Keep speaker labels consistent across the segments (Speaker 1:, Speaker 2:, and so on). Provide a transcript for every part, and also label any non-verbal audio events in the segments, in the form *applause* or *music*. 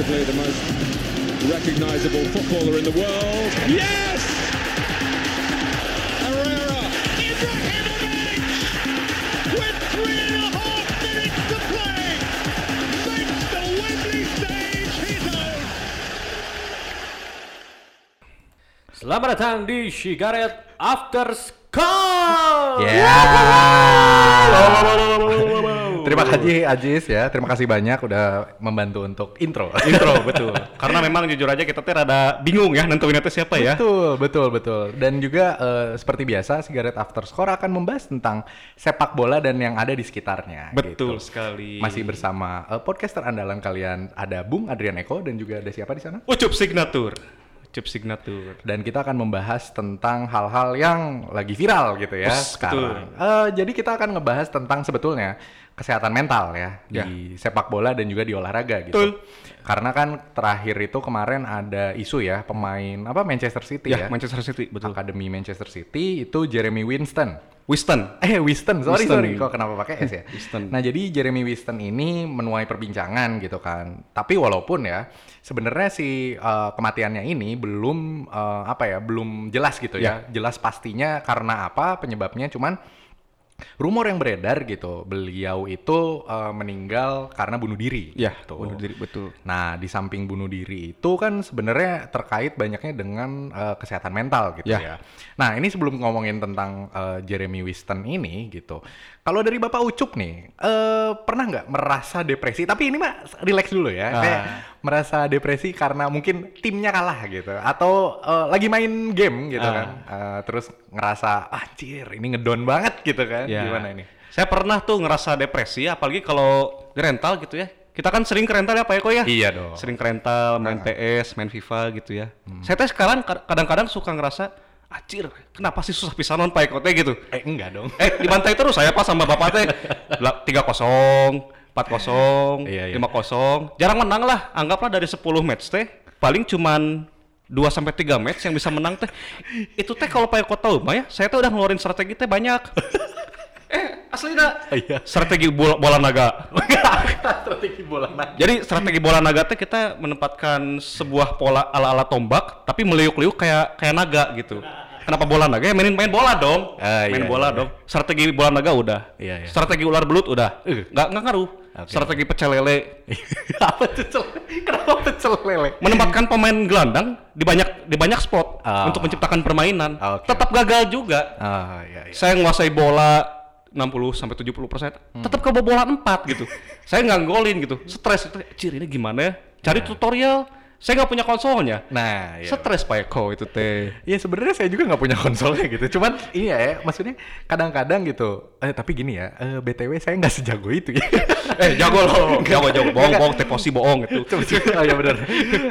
Speaker 1: arguably the most recognisable footballer in the world. Yes! Herrera!
Speaker 2: Ibrahimovic with three and a half minutes to play makes the Wembley stage his own.
Speaker 3: Selamat datang di Shigaret After School.
Speaker 4: Ya. Oh, oh, oh, Terima kasih Ajis ya. Terima kasih banyak udah membantu untuk intro. *laughs*
Speaker 5: intro betul karena memang jujur aja kita tuh rada bingung ya nentuin itu siapa ya
Speaker 4: Betul, betul, betul. Dan juga eh, seperti biasa Sigaret After Score akan membahas tentang sepak bola dan yang ada di sekitarnya.
Speaker 5: betul
Speaker 4: gitu.
Speaker 5: sekali
Speaker 4: Masih bersama eh, podcaster andalan kalian ada Bung Adrian Eko dan juga ada siapa di sana?
Speaker 5: ucup signatur ucup signatur
Speaker 4: Dan kita akan membahas tentang hal-hal yang lagi viral gitu ya
Speaker 5: Us,
Speaker 4: sekarang. Eh, jadi kita akan ngebahas tentang sebetulnya kesehatan mental ya, di sepak bola dan juga di olahraga gitu.
Speaker 5: Betul.
Speaker 4: Karena kan terakhir itu kemarin ada isu ya pemain apa Manchester City
Speaker 5: ya,
Speaker 4: ya,
Speaker 5: Manchester City betul
Speaker 4: Akademi Manchester City itu Jeremy Winston.
Speaker 5: Winston *laughs*
Speaker 4: Eh Winston, sorry
Speaker 5: Winston.
Speaker 4: sorry, kok kenapa pakai S ya? *laughs*
Speaker 5: Winston.
Speaker 4: Nah jadi Jeremy Winston ini menuai perbincangan gitu kan. Tapi walaupun ya sebenarnya si uh, kematiannya ini belum uh, apa ya, belum jelas gitu ya. Jelas pastinya karena apa penyebabnya, cuman rumor yang beredar gitu, beliau itu uh, meninggal karena bunuh diri.
Speaker 5: ya
Speaker 4: gitu.
Speaker 5: bunuh diri betul
Speaker 4: Nah, di samping bunuh diri itu kan sebenarnya terkait banyaknya dengan eh, kesehatan mental gitu
Speaker 5: Ya.
Speaker 4: ya. Nah, ini sebelum ngomongin tentang eh, Jeremy Winston ini gitu. Kalau dari Bapak Ucup nih, eh, pernah nggak merasa depresi? Tapi ini mah relax dulu ya.
Speaker 5: Ah.
Speaker 4: Kayak merasa depresi karena mungkin timnya kalah gitu atau eh, lagi main game gitu
Speaker 5: Ah.
Speaker 4: kan. Eh, terus ngerasa anjir, ini ngedon banget gitu kan.
Speaker 5: Ya.
Speaker 4: Gimana ini?
Speaker 5: saya pernah tuh ngerasa depresi apalagi kalau di rental gitu ya kita kan sering ke rental ya Pak Eko ya
Speaker 4: Iya dong.
Speaker 5: sering ke rental main PS main FIFA gitu ya saya teh sekarang kad- kadang-kadang suka ngerasa acir kenapa sih susah pisanon Pak Eko teh gitu
Speaker 4: Eh, enggak dong.
Speaker 5: eh dibantai terus saya pas sama bapak teh *laughs* Lah, tiga kosong empat kosong
Speaker 4: Iya, iya.
Speaker 5: lima kosong jarang menang lah anggaplah dari 10 match teh paling cuman 2 sampai 3 match yang bisa menang teh itu teh kalau Pak Eko tahu mah ya saya teh udah ngeluarin strategi teh banyak *laughs* eh asli dah
Speaker 4: Iya.
Speaker 5: strategi bola, bola naga *laughs*
Speaker 4: Strategi bola naga.
Speaker 5: jadi strategi bola naga teh kita menempatkan sebuah pola ala-ala tombak tapi meliuk-liuk kayak kayak naga gitu kenapa bola naga ya mainin main bola dong
Speaker 4: Ah,
Speaker 5: main
Speaker 4: iya,
Speaker 5: bola
Speaker 4: iya.
Speaker 5: dong strategi bola naga udah
Speaker 4: Iya, iya.
Speaker 5: strategi ular belut udah
Speaker 4: Eh.
Speaker 5: nggak nggak ngaruh
Speaker 4: Oke.
Speaker 5: strategi pecel lele *laughs*
Speaker 4: apa pecel? Kenapa pecel lele?
Speaker 5: menempatkan pemain gelandang di banyak di banyak spot
Speaker 4: Ah.
Speaker 5: untuk menciptakan permainan
Speaker 4: Oke,
Speaker 5: tetap gagal juga
Speaker 4: Ah, iya, iya.
Speaker 5: saya menguasai bola 60 sampai 70 persen,
Speaker 4: Hmm.
Speaker 5: tetap kebobolan 4 gitu. *laughs* saya nggak golin gitu, stres itu. Cir ini gimana ya? Cari tutorial. Saya nggak punya konsolnya.
Speaker 4: Nah, iya.
Speaker 5: Stres Pak Eko itu teh.
Speaker 4: Ya sebenarnya saya juga nggak punya konsolnya gitu. Cuman ini ya, maksudnya kadang-kadang gitu. Eh tapi gini ya, eh, btw saya nggak sejago itu ya. *laughs*
Speaker 5: Eh jago loh, *laughs* jago jago, bohong bohong, teposi bohong itu. *laughs*
Speaker 4: oh ya benar.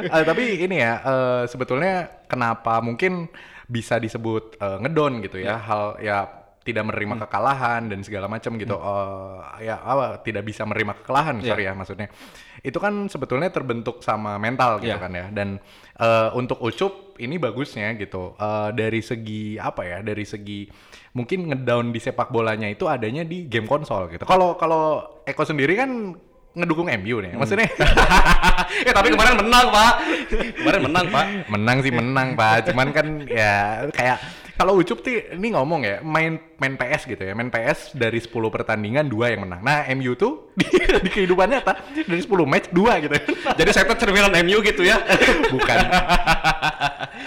Speaker 4: Eh, tapi ini ya, eh, sebetulnya kenapa mungkin bisa disebut eh, ngedon gitu ya, hal ya tidak menerima kekalahan dan segala macam gitu. Eh, ya apa tidak bisa menerima kekalahan, sorry ya maksudnya. Itu kan sebetulnya terbentuk sama mental gitu
Speaker 5: Iya.
Speaker 4: kan ya. Dan eh, untuk Ucup ini bagusnya gitu. Eh, dari segi apa ya? Dari segi mungkin ngedown di sepak bolanya itu adanya di game konsol gitu. Kalau kalau Eko sendiri kan ngedukung MU nih. Maksudnya
Speaker 5: eh *laughs* tapi kemarin menang Pak. Kemarin menang Pak.
Speaker 4: menang sih menang pak cuman kan ya kayak kalau Ucup tuh ini ngomong ya main main PS gitu ya. Main PS dari 10 pertandingan dua yang menang. Nah MU tuh *laughs* di, di kehidupan nyata dari 10 match dua gitu. *laughs*
Speaker 5: Jadi saya cerminan MU gitu ya. *laughs*
Speaker 4: bukan.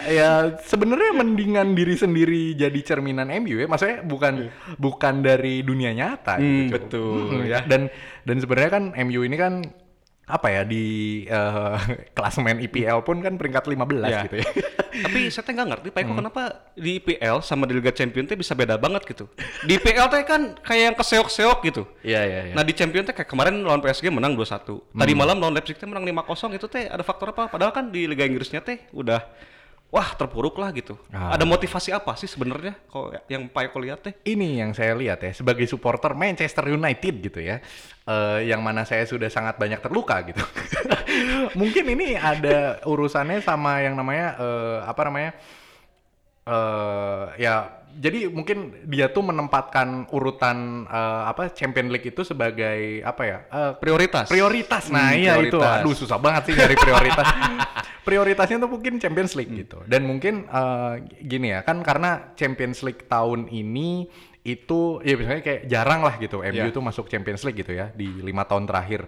Speaker 4: Ya sebenarnya mendingan diri sendiri jadi cerminan MU ya. Maksudnya bukan bukan dari dunia nyata
Speaker 5: Hmm,
Speaker 4: gitu
Speaker 5: betul,
Speaker 4: Mm,
Speaker 5: ya.
Speaker 4: dan dan sebenarnya kan MU ini kan apa ya di eh, *laughs* klasemen IPL pun kan peringkat 15
Speaker 5: Ya.
Speaker 4: gitu ya *laughs*
Speaker 5: Tapi saya nggak ngerti Pak Eko kenapa di IPL sama di Liga Champions teh bisa beda banget gitu. Di IPL teh kan kayak yang keseok-seok gitu.
Speaker 4: Iya iya iya.
Speaker 5: Nah di Champions teh kayak kemarin lawan PSG menang 2-1. Tadi malam lawan Leipzig teh menang 5-0 itu teh ada faktor apa? Padahal kan di Liga Inggrisnya teh udah wah terpuruk lah gitu.
Speaker 4: Ah.
Speaker 5: Ada motivasi apa sih sebenarnya kok yang Pak Eko lihat teh?
Speaker 4: ini yang saya lihat ya sebagai supporter Manchester United gitu ya eh, yang mana saya sudah sangat banyak terluka gitu *laughs* mungkin ini ada urusannya sama yang namanya eh, apa namanya eh ya jadi mungkin dia tuh menempatkan urutan eh, apa Champion League itu sebagai apa ya? eh,
Speaker 5: Prioritas.
Speaker 4: prioritas. Nah,
Speaker 5: Hmm,
Speaker 4: iya itu.
Speaker 5: prioritas.
Speaker 4: Aduh, susah banget sih nyari prioritas. *laughs* Prioritasnya tuh mungkin Champions League
Speaker 5: Hmm.
Speaker 4: gitu. Dan mungkin eh, gini ya, kan karena Champions League tahun ini itu ya misalnya kayak jarang lah gitu MU
Speaker 5: Ya.
Speaker 4: tuh masuk Champions League gitu ya di lima tahun terakhir.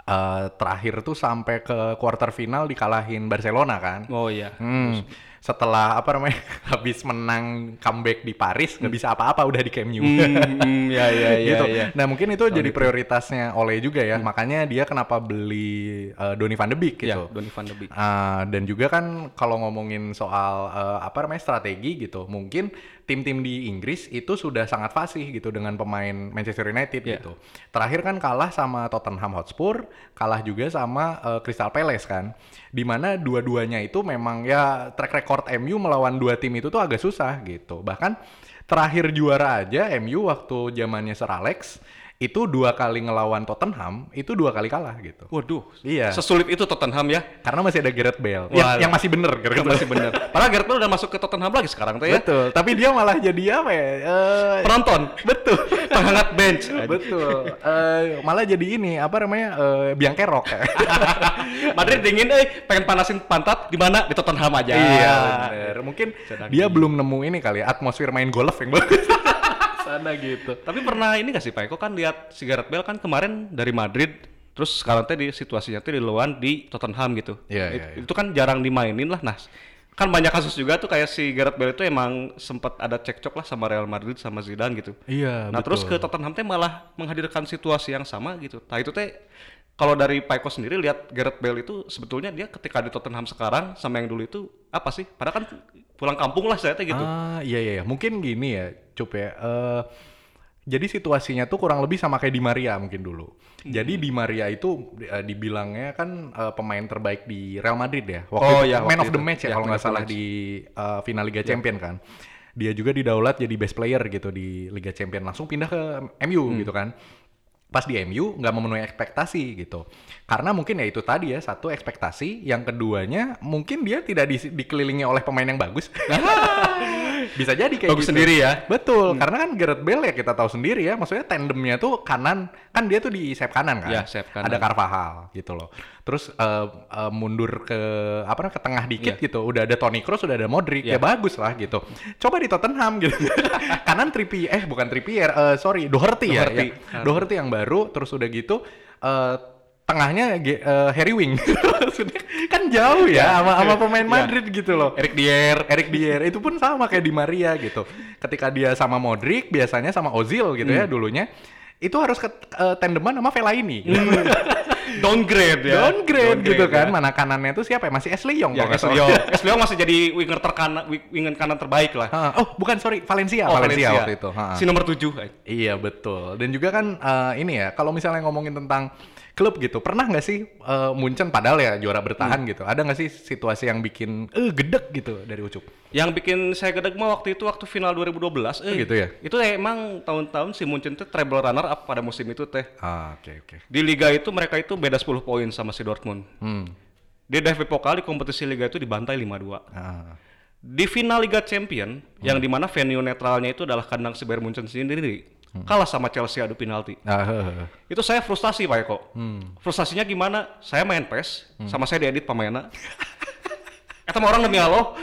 Speaker 4: Eh, terakhir tuh sampai ke quarter final dikalahin Barcelona kan.
Speaker 5: Oh iya.
Speaker 4: Hmm, setelah apa namanya *laughs* habis menang comeback di Paris nggak bisa apa-apa udah di Camp Nou.
Speaker 5: Hmm, hmm, ya ya *laughs* ya
Speaker 4: gitu.
Speaker 5: ya.
Speaker 4: Nah mungkin itu jadi prioritasnya Ole juga ya. Makanya dia kenapa beli eh, Donny van de Beek
Speaker 5: Ya,
Speaker 4: gitu.
Speaker 5: Donny van de Beek.
Speaker 4: Ah, dan juga kan kalau ngomongin soal eh, apa namanya strategi gitu, mungkin tim-tim di Inggris itu sudah sangat fasih gitu dengan pemain Manchester United
Speaker 5: Iya.
Speaker 4: gitu. Terakhir kan kalah sama Tottenham Hotspur, kalah juga sama eh, Crystal Palace kan. Di mana dua-duanya itu memang ya track record MU melawan dua tim itu tuh agak susah gitu. Bahkan terakhir juara aja MU waktu zamannya Sir Alex itu dua kali ngelawan Tottenham itu dua kali kalah gitu.
Speaker 5: Waduh.
Speaker 4: Iya.
Speaker 5: Sesulit itu Tottenham ya.
Speaker 4: Karena masih ada Gareth Bale.
Speaker 5: Wah.
Speaker 4: Yang, yang masih bener Gareth Bale.
Speaker 5: Masih bener. Padahal Gareth Bale udah masuk ke Tottenham lagi sekarang tuh ya.
Speaker 4: Betul. Tapi dia malah jadi apa ya? eh,
Speaker 5: Penonton.
Speaker 4: betul.
Speaker 5: Penghangat bench.
Speaker 4: betul. Eh, malah jadi ini apa namanya? eh, biang kerok. *laughs*
Speaker 5: Madrid dingin eh pengen panasin pantat di mana? Di Tottenham aja.
Speaker 4: iya, bener. Mungkin
Speaker 5: Sedang
Speaker 4: dia belum nemu ini kali ya, atmosfer main golf yang bagus. *laughs* Sana gitu.
Speaker 5: Tapi pernah ini gak sih Pak Eko kan lihat si Gareth Bale kan kemarin dari Madrid terus sekarang teh di situasinya tuh di luar di Tottenham gitu.
Speaker 4: Iya,
Speaker 5: It-
Speaker 4: iya, iya.
Speaker 5: Itu kan jarang dimainin lah. Nah, kan banyak kasus juga tuh kayak si Gareth Bale itu emang sempat ada cekcok lah sama Real Madrid sama Zidane gitu.
Speaker 4: Iya,
Speaker 5: Nah, terus
Speaker 4: betul.
Speaker 5: ke Tottenham teh malah menghadirkan situasi yang sama gitu. Nah, itu teh kalau dari Pak Eko sendiri lihat Gareth Bale itu sebetulnya dia ketika di Tottenham sekarang sama yang dulu itu apa sih? Padahal kan pulang kampung lah saya gitu.
Speaker 4: Ah, iya iya iya. Mungkin gini ya, Cup ya. Eh, jadi situasinya tuh kurang lebih sama kayak Di Maria mungkin dulu.
Speaker 5: Hmm.
Speaker 4: Jadi Di Maria itu eh, dibilangnya kan eh, pemain terbaik di Real Madrid ya.
Speaker 5: Oh,
Speaker 4: itu
Speaker 5: iya,
Speaker 4: man
Speaker 5: waktu
Speaker 4: of the
Speaker 5: itu.
Speaker 4: match ya
Speaker 5: Ya,
Speaker 4: kalau nggak salah
Speaker 5: match.
Speaker 4: di eh, final Liga Champion kan. Dia juga didaulat jadi best player gitu di Liga Champion. Langsung pindah ke MU
Speaker 5: Hmm.
Speaker 4: gitu kan. Pas di MU nggak memenuhi ekspektasi gitu. Karena mungkin ya itu tadi ya satu ekspektasi, yang keduanya mungkin dia tidak di- dikelilingi oleh pemain yang bagus. *laughs* Bisa jadi kayak
Speaker 5: Bagus
Speaker 4: gitu.
Speaker 5: sendiri ya.
Speaker 4: Betul, karena kan Gareth Bale ya kita tahu sendiri ya, maksudnya tandemnya tuh kanan, kan dia tuh di sayap kanan kan.
Speaker 5: Ya, sayap kanan.
Speaker 4: Ada Carvajal gitu loh. Terus eh, eh, mundur ke apa namanya, ke tengah dikit
Speaker 5: Iya.
Speaker 4: gitu, udah ada Toni Kroos, udah ada Modric,
Speaker 5: Ya.
Speaker 4: ya bagus lah gitu. Coba di Tottenham gitu. *laughs* kanan Trippier, eh bukan Trippier, eh, sorry, Doherty, ya.
Speaker 5: Doherty.
Speaker 4: ya. Doherty yang baru, terus udah gitu eh, tengahnya eh, Harry Wing. *laughs* Kan jauh ya sama sama pemain
Speaker 5: Ya.
Speaker 4: Madrid gitu loh.
Speaker 5: Eric Dier.
Speaker 4: Eric Dier itu pun sama kayak di Maria gitu. Ketika dia sama Modric, biasanya sama Ozil gitu
Speaker 5: Hmm.
Speaker 4: ya dulunya, itu harus ke eh, tandeman sama Fellaini. *laughs*
Speaker 5: Downgrade ya.
Speaker 4: Downgrade gitu
Speaker 5: ya.
Speaker 4: kan. Mana kanannya tuh siapa ya? Masih Ashley Young
Speaker 5: Ya, Ashley. Young. Ashley Young masih jadi winger terkanan, wi- winger kanan terbaik lah.
Speaker 4: Ah, oh, bukan sorry, Valencia,
Speaker 5: Oh,
Speaker 4: Valencia, waktu itu. Ha, ha.
Speaker 5: Si nomor 7.
Speaker 4: Iya betul. Dan juga kan eh, ini ya, kalau misalnya ngomongin tentang klub gitu, pernah nggak sih eh, Munchen padahal ya juara bertahan
Speaker 5: Hmm.
Speaker 4: gitu, ada nggak sih situasi yang bikin eh gedek gitu dari Ucup?
Speaker 5: Yang bikin saya gedeg mah waktu itu waktu final 2012 eh,
Speaker 4: gitu ya?
Speaker 5: Itu emang tahun-tahun si Munchen tuh treble runner up pada musim itu teh.
Speaker 4: Ah, oke oke.
Speaker 5: Di liga itu mereka itu beda 10 poin sama si Dortmund.
Speaker 4: Hmm.
Speaker 5: Di DFB Pokal di kompetisi liga itu dibantai 5-2.
Speaker 4: Ah.
Speaker 5: Di final Liga Champion
Speaker 4: Hmm.
Speaker 5: yang di mana venue netralnya itu adalah kandang si Bayern Munchen sendiri
Speaker 4: Hmm.
Speaker 5: kalah sama Chelsea adu penalti.
Speaker 4: Ah.
Speaker 5: Itu saya frustasi Pak Eko.
Speaker 4: Hmm.
Speaker 5: Frustasinya gimana? Saya main PES, sama saya diedit pemainnya. *laughs* Eta mah orang demi Allah,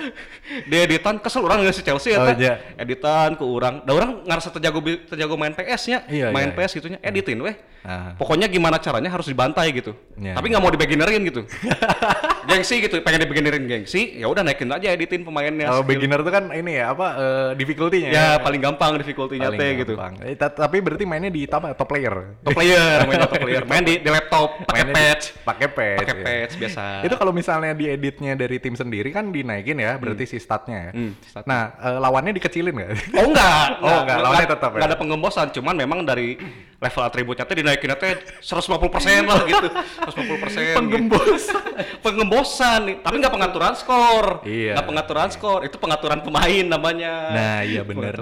Speaker 5: dieditan kesel orang nggak si Chelsea
Speaker 4: Oh,
Speaker 5: eta.
Speaker 4: iya.
Speaker 5: Editan ke orang, da orang ngerasa terjago terjago main PS-nya,
Speaker 4: Iya,
Speaker 5: main
Speaker 4: iya,
Speaker 5: PS gitunya, editin weh.
Speaker 4: Ah.
Speaker 5: Pokoknya gimana caranya harus dibantai gitu.
Speaker 4: Iya,
Speaker 5: Tapi nggak mau dibeginerin gitu. *laughs* gengsi gitu, pengen dibeginerin gengsi, ya udah naikin aja editin pemainnya.
Speaker 4: Kalau
Speaker 5: skill.
Speaker 4: beginner tuh kan ini ya apa eh, difficulty-nya
Speaker 5: Ya paling gampang difficulty-nya teh gitu.
Speaker 4: Eh, ta- tapi berarti mainnya di top, top player.
Speaker 5: Top player, *laughs* mainnya top player. Main di, di laptop, pakai
Speaker 4: di-
Speaker 5: patch.
Speaker 4: Pakai patch.
Speaker 5: Pakai
Speaker 4: ya.
Speaker 5: patch biasa.
Speaker 4: Itu kalau misalnya dieditnya dari tim sendiri kan dinaikin ya, berarti si statnya ya.
Speaker 5: Hmm, statnya.
Speaker 4: Nah, eh, lawannya dikecilin nggak?
Speaker 5: Oh enggak,
Speaker 4: Oh, enggak, lawannya tetap ya?
Speaker 5: Enggak ada penggembosan, cuman memang dari level atributnya teh dinaikin teh 150% lah gitu. 150%.
Speaker 4: Penggembos.
Speaker 5: Pengembosan *laughs* nih, tapi nggak pengaturan skor.
Speaker 4: Iya.
Speaker 5: Nggak pengaturan skor, itu pengaturan pemain namanya.
Speaker 4: Nah iya
Speaker 5: pemain.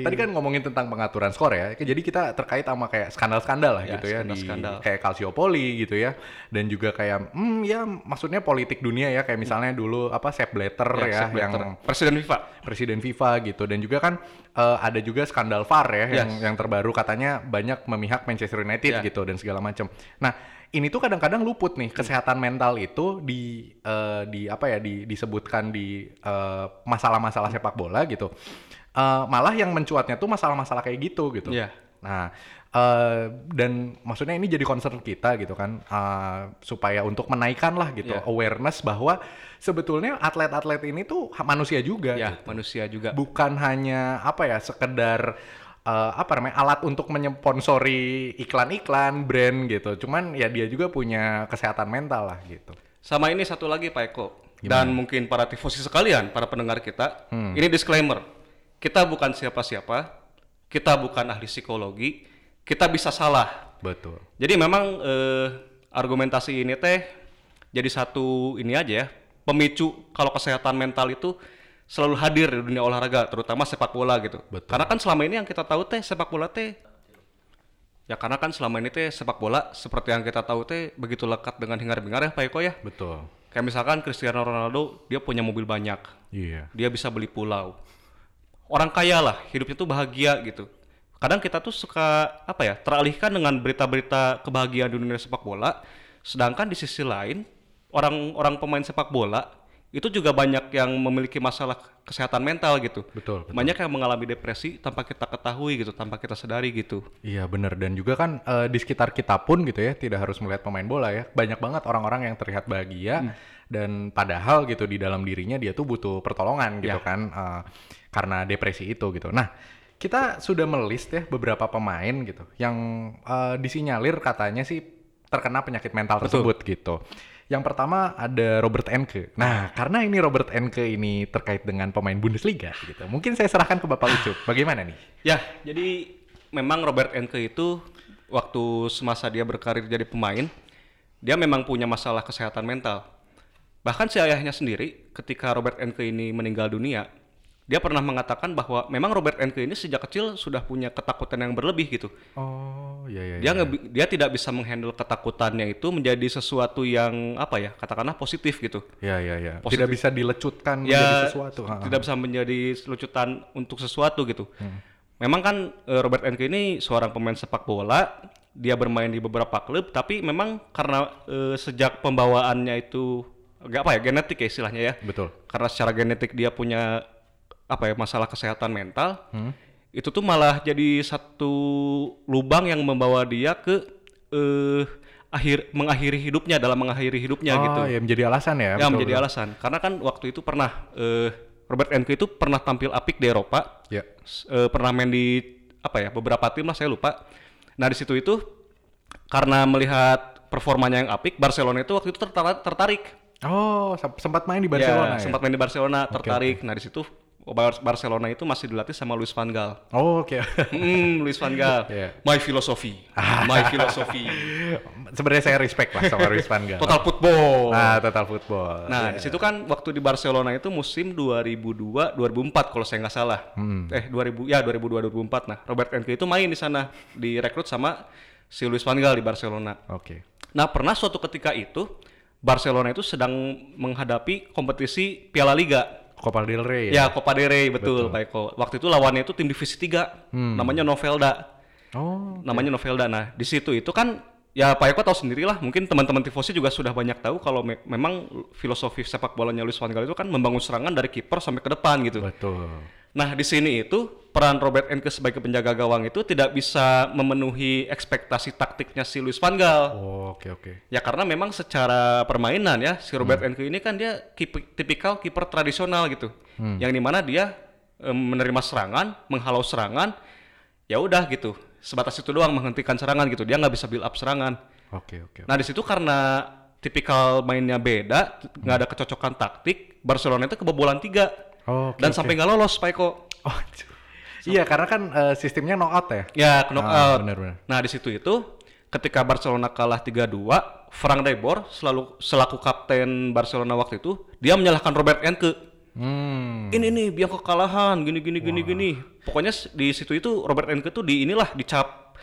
Speaker 4: Tadi kan ngomongin tentang pengaturan skor ya. Jadi kita terkait sama kayak skandal-skandal lah
Speaker 5: Ya,
Speaker 4: gitu ya di
Speaker 5: skandal-skandal.
Speaker 4: kayak Calciopoli gitu ya. Dan juga kayak hmm ya maksudnya politik dunia ya kayak misalnya dulu apa Sepp Blatter ya,
Speaker 5: Ya, Sepp Blatter.
Speaker 4: yang
Speaker 5: presiden FIFA.
Speaker 4: presiden FIFA gitu dan juga kan eh, ada juga skandal VAR ya yang
Speaker 5: Yes.
Speaker 4: yang terbaru katanya banyak memihak Manchester United
Speaker 5: Ya.
Speaker 4: gitu dan segala macam. Nah, ini tuh kadang-kadang luput nih kesehatan mental itu di eh, di apa ya di disebutkan di eh, masalah-masalah sepak bola gitu. Eh, malah yang mencuatnya tuh masalah-masalah kayak gitu gitu.
Speaker 5: Iya.
Speaker 4: Nah, eh, dan maksudnya ini jadi concern kita gitu kan, eh, supaya untuk menaikkan lah gitu
Speaker 5: Iya.
Speaker 4: awareness bahwa sebetulnya atlet-atlet ini tuh manusia juga.
Speaker 5: Ya,
Speaker 4: gitu.
Speaker 5: manusia juga.
Speaker 4: Bukan hanya apa ya sekedar eh, apa namanya alat untuk menyponsori iklan-iklan brand gitu. Cuman ya dia juga punya kesehatan mental lah gitu.
Speaker 5: Sama ini satu lagi Pak Eko. Dan mungkin para tifosi sekalian, para pendengar kita. Ini disclaimer. Kita bukan siapa-siapa. Kita bukan ahli psikologi. Kita bisa salah.
Speaker 4: Betul.
Speaker 5: Jadi memang eh, argumentasi ini teh jadi satu ini aja ya. Pemicu kalau kesehatan mental itu selalu hadir di dunia olahraga, terutama sepak bola gitu.
Speaker 4: Betul.
Speaker 5: Karena kan selama ini yang kita tahu teh sepak bola teh Ya karena kan selama ini teh sepak bola seperti yang kita tahu teh begitu lekat dengan hingar-bingar ya Pak Eko ya.
Speaker 4: Betul.
Speaker 5: Kayak misalkan Cristiano Ronaldo dia punya mobil banyak,
Speaker 4: Iya.
Speaker 5: dia bisa beli pulau. Orang kaya lah, hidupnya tuh bahagia gitu. Kadang kita tuh suka apa ya teralihkan dengan berita-berita kebahagiaan di dunia sepak bola, sedangkan di sisi lain orang-orang pemain sepak bola itu juga banyak yang memiliki masalah kesehatan mental gitu.
Speaker 4: Betul, betul.
Speaker 5: Banyak yang mengalami depresi tanpa kita ketahui gitu, tanpa kita sadari gitu.
Speaker 4: Iya benar dan juga kan eh, di sekitar kita pun gitu ya tidak harus melihat pemain bola ya banyak banget orang-orang yang terlihat bahagia dan padahal gitu di dalam dirinya dia tuh butuh pertolongan gitu
Speaker 5: Ya.
Speaker 4: kan eh, karena depresi itu gitu. Nah kita sudah melist ya beberapa pemain gitu yang eh, disinyalir katanya sih terkena penyakit mental tersebut gitu. Yang pertama ada Robert Enke. Nah, karena ini Robert Enke ini terkait dengan pemain Bundesliga gitu. Mungkin saya serahkan ke Bapak Ucup. Bagaimana nih?
Speaker 5: Ya, jadi memang Robert Enke itu waktu semasa dia berkarir jadi pemain, dia memang punya masalah kesehatan mental. Bahkan si ayahnya sendiri, ketika Robert Enke ini meninggal dunia, dia pernah mengatakan bahwa memang Robert Enke ini sejak kecil sudah punya ketakutan yang berlebih gitu.
Speaker 4: Oh, iya iya.
Speaker 5: Dia
Speaker 4: iya.
Speaker 5: dia tidak bisa menghandle ketakutannya itu menjadi sesuatu yang apa ya, katakanlah positif gitu.
Speaker 4: Ya, ya, ya.
Speaker 5: Positif.
Speaker 4: Tidak bisa dilecutkan
Speaker 5: ya
Speaker 4: menjadi sesuatu. Ha, ha.
Speaker 5: tidak bisa menjadi lucutan untuk sesuatu gitu.
Speaker 4: Hmm.
Speaker 5: Memang kan eh, Robert Enke ini seorang pemain sepak bola, dia bermain di beberapa klub, tapi memang karena eh, sejak pembawaannya itu agak apa ya genetik ya istilahnya ya.
Speaker 4: Betul.
Speaker 5: Karena secara genetik dia punya apa ya masalah kesehatan mental,
Speaker 4: Hmm.
Speaker 5: itu tuh malah jadi satu lubang yang membawa dia ke eh akhir mengakhiri hidupnya dalam mengakhiri hidupnya
Speaker 4: oh,
Speaker 5: gitu
Speaker 4: ya menjadi alasan ya.
Speaker 5: ya
Speaker 4: betul,
Speaker 5: menjadi
Speaker 4: betul.
Speaker 5: alasan karena kan waktu itu pernah eh, Robert Enke itu pernah tampil apik di Eropa
Speaker 4: Ya.
Speaker 5: S- eh, pernah main di apa ya beberapa tim lah saya lupa nah di situ itu karena melihat performanya yang apik Barcelona itu waktu itu tertarik, tertarik
Speaker 4: Oh, sem- sempat main di Barcelona ya?
Speaker 5: sempat main di Barcelona tertarik nah di situ Barcelona itu masih dilatih sama Luis van Gaal
Speaker 4: Oh, oke.
Speaker 5: Hmm, Luis van Gaal *laughs*
Speaker 4: Iya.
Speaker 5: my philosophy my philosophy *laughs*
Speaker 4: Sebenarnya saya respect lah sama Luis Van Gaal.
Speaker 5: total football
Speaker 4: Ah, total football.
Speaker 5: Nah,
Speaker 4: Ya.
Speaker 5: di situ kan waktu di Barcelona itu musim 2002 2004 kalau saya nggak salah.
Speaker 4: Hmm.
Speaker 5: Eh 2000 ya 2002 2004. Nah, Robert Enke itu main di sana direkrut sama si Luis van Gaal di Barcelona.
Speaker 4: Oke.
Speaker 5: Nah, pernah suatu ketika itu Barcelona itu sedang menghadapi kompetisi Piala Liga.
Speaker 4: Copa del Rey
Speaker 5: Ya, Copa del Rey betul, Pak Eko. Waktu itu lawannya itu tim divisi 3
Speaker 4: Hmm.
Speaker 5: namanya Novelda.
Speaker 4: Oh,
Speaker 5: namanya Novelda. Nah, di situ itu kan ya Pak Eko tahu sendirilah, mungkin teman-teman tifosi juga sudah banyak tahu kalau me- memang filosofi sepak bolanya Luis van Gaal itu kan membangun serangan dari kiper sampai ke depan gitu.
Speaker 4: betul.
Speaker 5: Nah, di sini itu peran Robert Enke sebagai penjaga gawang itu tidak bisa memenuhi ekspektasi taktiknya si Luis van Gaal.
Speaker 4: Oh, oke oke.
Speaker 5: Ya karena memang secara permainan ya si Robert Enke ini kan dia kipi- tipikal kiper tradisional gitu. Yang di mana dia menerima serangan, menghalau serangan, ya udah gitu. Sebatas itu doang menghentikan serangan gitu. Dia nggak bisa build up serangan.
Speaker 4: Oke oke.
Speaker 5: Nah di situ karena tipikal mainnya beda, nggak ada kecocokan taktik, Barcelona itu kebobolan tiga
Speaker 4: Oh, oke,
Speaker 5: dan
Speaker 4: oke.
Speaker 5: sampai nggak lolos, Pak Eko.
Speaker 4: Oh, Iya, karena kan eh, sistemnya knockout ya.
Speaker 5: Ya, knockout.
Speaker 4: Ah, benar-benar.
Speaker 5: Nah, di situ itu ketika Barcelona kalah 3-2, Frank de Boer selalu selaku kapten Barcelona waktu itu, dia menyalahkan Robert Enke.
Speaker 4: Hmm.
Speaker 5: Ini nih biang kekalahan, gini gini gini gini. Pokoknya di situ itu Robert Enke tuh di inilah dicap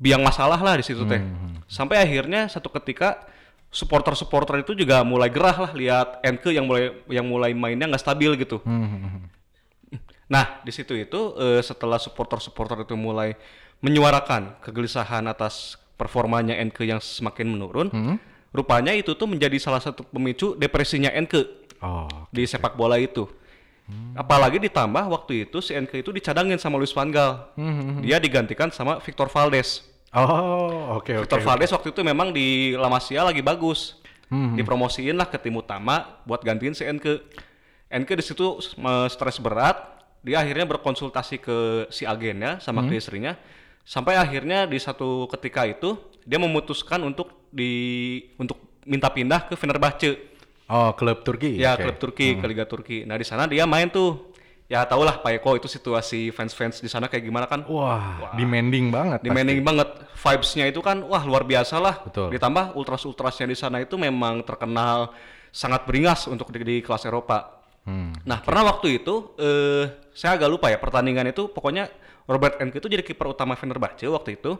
Speaker 5: biang masalah lah di situ teh. Sampai akhirnya satu ketika supporter-supporter itu juga mulai gerah lah lihat Enke yang mulai yang mulai mainnya nggak stabil gitu. Nah, di situ itu eh, setelah supporter-supporter itu mulai menyuarakan kegelisahan atas performanya Enke yang semakin menurun, rupanya itu tuh menjadi salah satu pemicu depresinya Enke
Speaker 4: Oh.
Speaker 5: di sepak bola itu. Apalagi ditambah waktu itu si Enke itu dicadangin sama Luis Van Gaal. Dia digantikan sama Victor Valdes.
Speaker 4: Oh, oke oke.
Speaker 5: Victor Valdes waktu itu memang di La Masia lagi bagus. Dipromosiin lah ke tim utama buat gantiin si Enke. Enke di situ stres berat. Dia akhirnya berkonsultasi ke si agennya sama ke istrinya. Sampai akhirnya di satu ketika itu dia memutuskan untuk di untuk minta pindah ke Fenerbahce.
Speaker 4: Oh, klub Turki.
Speaker 5: Ya,
Speaker 4: oke.
Speaker 5: klub Turki, ke Liga Turki. Nah, di sana dia main tuh. Ya, tau lah Pak Eko itu situasi fans-fans di sana kayak gimana kan.
Speaker 4: Wah, demanding banget.
Speaker 5: Demanding banget. Vibes-nya itu kan wah luar biasa lah.
Speaker 4: Betul.
Speaker 5: Ditambah ultras-ultrasnya di sana itu memang terkenal sangat beringas untuk di, di kelas Eropa.
Speaker 4: Hmm.
Speaker 5: Nah, pernah waktu itu eh saya agak lupa ya pertandingan itu pokoknya Robert Enke itu jadi kiper utama Fenerbahce waktu itu.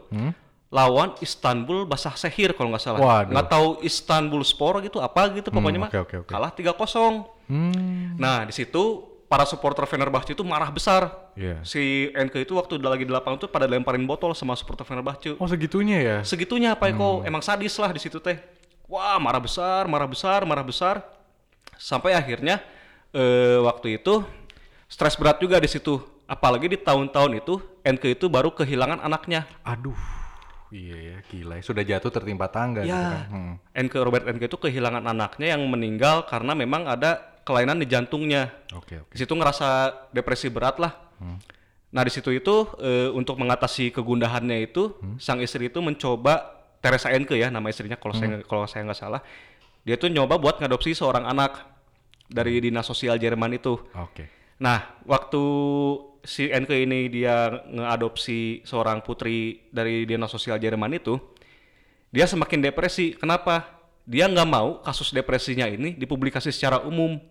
Speaker 5: Lawan Istanbul Basakşehir kalau nggak salah.
Speaker 4: Hmm? Waduh.
Speaker 5: Nggak tahu Istanbul Spor gitu apa gitu pokoknya mah.
Speaker 4: oke, oke, oke.
Speaker 5: Kalah 3-0.
Speaker 4: Hmm.
Speaker 5: Nah, di situ para supporter Fenerbahce itu marah besar.
Speaker 4: Iya.
Speaker 5: Si Enke itu waktu udah lagi di lapangan tuh pada lemparin botol sama supporter Fenerbahce.
Speaker 4: Oh, segitunya ya.
Speaker 5: Segitunya apa
Speaker 4: Hmm.
Speaker 5: Eko emang sadis lah di situ teh. Wah, marah besar, marah besar, marah besar. Sampai akhirnya eh, waktu itu stres berat juga di situ. Apalagi di tahun-tahun itu Enke itu baru kehilangan anaknya.
Speaker 4: Aduh. Iya ya, gila. ya. Sudah jatuh tertimpa tangga gitu kan.
Speaker 5: Ya,
Speaker 4: Hmm.
Speaker 5: Enke Robert Enke itu kehilangan anaknya yang meninggal karena memang ada kelainan di jantungnya.
Speaker 4: Oke, oke.
Speaker 5: Di situ ngerasa depresi berat lah. Nah di situ itu eh, untuk mengatasi kegundahannya itu sang istri itu mencoba Teresa Enke ya nama istrinya kalau saya kalau saya nggak salah dia tuh nyoba buat ngadopsi seorang anak dari dinas sosial Jerman itu.
Speaker 4: Oke.
Speaker 5: Nah waktu si Enke ini dia ngeadopsi seorang putri dari dinas sosial Jerman itu dia semakin depresi. Kenapa? Dia nggak mau kasus depresinya ini dipublikasi secara umum.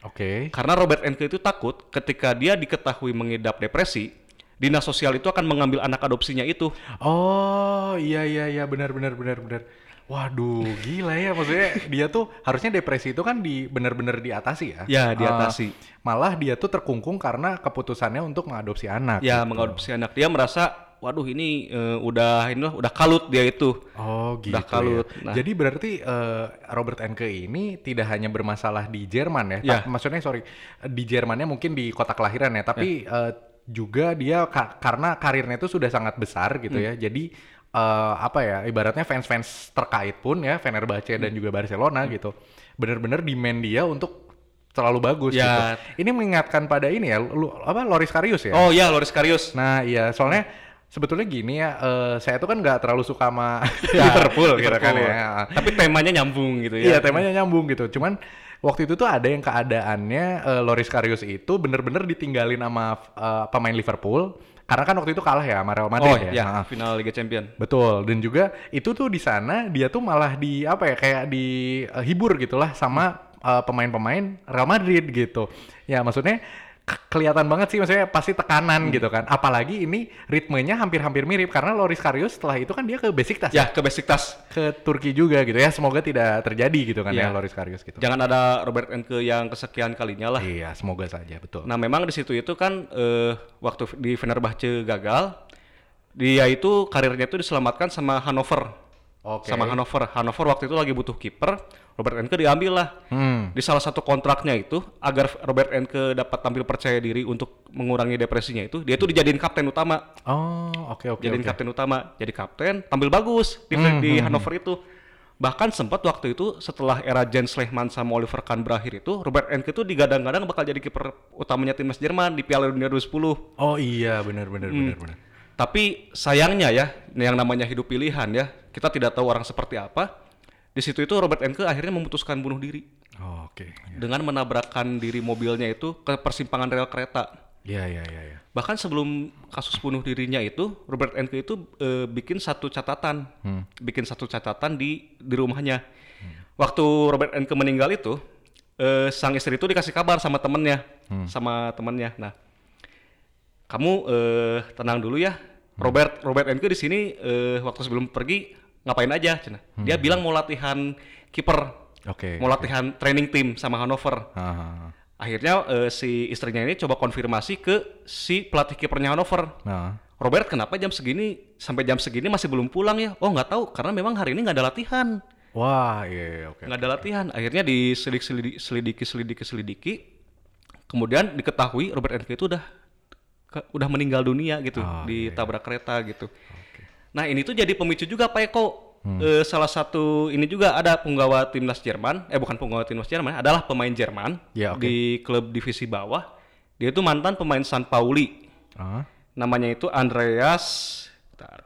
Speaker 4: Oke.
Speaker 5: Karena Robert Enke itu takut ketika dia diketahui mengidap depresi, dinas sosial itu akan mengambil anak adopsinya itu.
Speaker 4: Oh, iya iya iya benar benar benar benar. Waduh, gila ya maksudnya dia tuh harusnya depresi itu kan di benar-benar diatasi ya.
Speaker 5: Ya, diatasi.
Speaker 4: Eh, malah dia tuh terkungkung karena keputusannya untuk mengadopsi anak.
Speaker 5: Ya,
Speaker 4: gitu.
Speaker 5: mengadopsi anak. Dia merasa, waduh ini eh, udah ini lah, udah kalut dia itu.
Speaker 4: Oh gitu
Speaker 5: Udah kalut.
Speaker 4: ya.
Speaker 5: Nah.
Speaker 4: Jadi berarti eh, Robert Enke ini tidak hanya bermasalah di Jerman ya,
Speaker 5: Ya.
Speaker 4: Maksudnya sorry di Jermannya mungkin di kota kelahiran ya, tapi
Speaker 5: Ya.
Speaker 4: eh, juga dia ka- karena karirnya itu sudah sangat besar gitu
Speaker 5: Hmm.
Speaker 4: ya, jadi eh, apa ya ibaratnya fans-fans terkait pun ya Fenerbahce
Speaker 5: Hmm.
Speaker 4: dan juga Barcelona gitu, bener-bener demand dia untuk terlalu bagus
Speaker 5: Ya.
Speaker 4: gitu. Ini mengingatkan pada ini ya, lu, apa Loris Karius ya?
Speaker 5: Oh ya, Loris Karius.
Speaker 4: Nah iya, soalnya sebetulnya gini ya, eh, saya tuh kan nggak terlalu suka sama *laughs*
Speaker 5: Ya,
Speaker 4: Liverpool gitu kan
Speaker 5: Liverpool.
Speaker 4: ya.
Speaker 5: Tapi temanya nyambung gitu
Speaker 4: Iya
Speaker 5: ya.
Speaker 4: temanya nyambung gitu. Cuman waktu itu tuh ada yang keadaannya eh, Loris Karius itu bener-bener ditinggalin sama eh, pemain Liverpool karena kan waktu itu kalah ya sama Real Madrid
Speaker 5: Oh
Speaker 4: ya.
Speaker 5: ya,
Speaker 4: Nah,
Speaker 5: final Liga Champion.
Speaker 4: Betul. Dan juga itu tuh di sana dia tuh malah di apa ya kayak dihibur gitulah sama eh, pemain-pemain Real Madrid gitu. Ya maksudnya kelihatan banget sih maksudnya pasti tekanan
Speaker 5: Hmm.
Speaker 4: gitu kan. Apalagi ini ritmenya hampir-hampir mirip karena Loris Karius setelah itu kan dia ke Besiktas
Speaker 5: Ya, ke Besiktas.
Speaker 4: ke Turki juga gitu ya. Semoga tidak terjadi gitu kan
Speaker 5: Iya.
Speaker 4: ya Loris Karius gitu.
Speaker 5: Jangan ada Robert Enke yang kesekian kalinya lah.
Speaker 4: Iya, semoga saja betul.
Speaker 5: Nah memang di situ itu kan eh, waktu di Fenerbahce gagal, dia itu karirnya itu diselamatkan sama Hannover.
Speaker 4: Oke.
Speaker 5: Sama Hannover. Hannover waktu itu lagi butuh kiper, Robert Enke diambil lah.
Speaker 4: Hmm.
Speaker 5: Di salah satu kontraknya itu agar Robert Enke dapat tampil percaya diri untuk mengurangi depresinya itu, dia itu dijadiin kapten utama.
Speaker 4: Oh, oke oke.
Speaker 5: Jadiin
Speaker 4: oke.
Speaker 5: kapten utama, jadi kapten, tampil bagus di,
Speaker 4: Hmm,
Speaker 5: di Hannover itu. Bahkan sempat waktu itu setelah era Jens Lehmann sama Oliver Kahn berakhir itu, Robert Enke itu digadang-gadang bakal jadi kiper utamanya timnas Jerman di Piala Dunia 2010.
Speaker 4: Oh iya, benar benar
Speaker 5: Hmm.
Speaker 4: benar benar.
Speaker 5: Tapi sayangnya ya, yang namanya hidup pilihan ya, kita tidak tahu orang seperti apa. Di situ itu Robert Enke akhirnya memutuskan bunuh diri
Speaker 4: Oh, oke.
Speaker 5: dengan menabrakkan diri mobilnya itu ke persimpangan rel kereta.
Speaker 4: Iya, iya, iya, iya.
Speaker 5: Bahkan sebelum kasus bunuh dirinya itu, Robert Enke itu eh, bikin satu catatan, bikin satu catatan di di rumahnya. Waktu Robert Enke meninggal itu, eh, sang istri itu dikasih kabar sama temennya, sama temennya. Nah, kamu eh, tenang dulu ya, Robert Robert Enke di sini waktu sebelum pergi ngapain aja? Cina. Dia bilang mau latihan kiper,
Speaker 4: Oke.
Speaker 5: mau latihan training tim sama Hannover.
Speaker 4: Ah,
Speaker 5: Akhirnya eh, si istrinya ini coba konfirmasi ke si pelatih kipernya Hannover.
Speaker 4: nah.
Speaker 5: Robert kenapa jam segini sampai jam segini masih belum pulang ya? Oh nggak tahu karena memang hari ini nggak ada latihan,
Speaker 4: Wah, iya, iya, oke.
Speaker 5: nggak ada latihan. Akhirnya diselidik selidiki selidiki selidiki selidiki. Kemudian diketahui Robert Enke itu udah ke- udah meninggal dunia gitu
Speaker 4: Oh, iya,
Speaker 5: ditabrak kereta gitu. Nah ini tuh jadi pemicu juga Pak Eko. Eh, salah satu ini juga ada penggawa timnas Jerman, eh bukan penggawa timnas Jerman, adalah pemain Jerman
Speaker 4: Ya, oke.
Speaker 5: di klub divisi bawah. Dia itu mantan pemain San Pauli.
Speaker 4: Ah,
Speaker 5: Namanya itu Andreas bentar.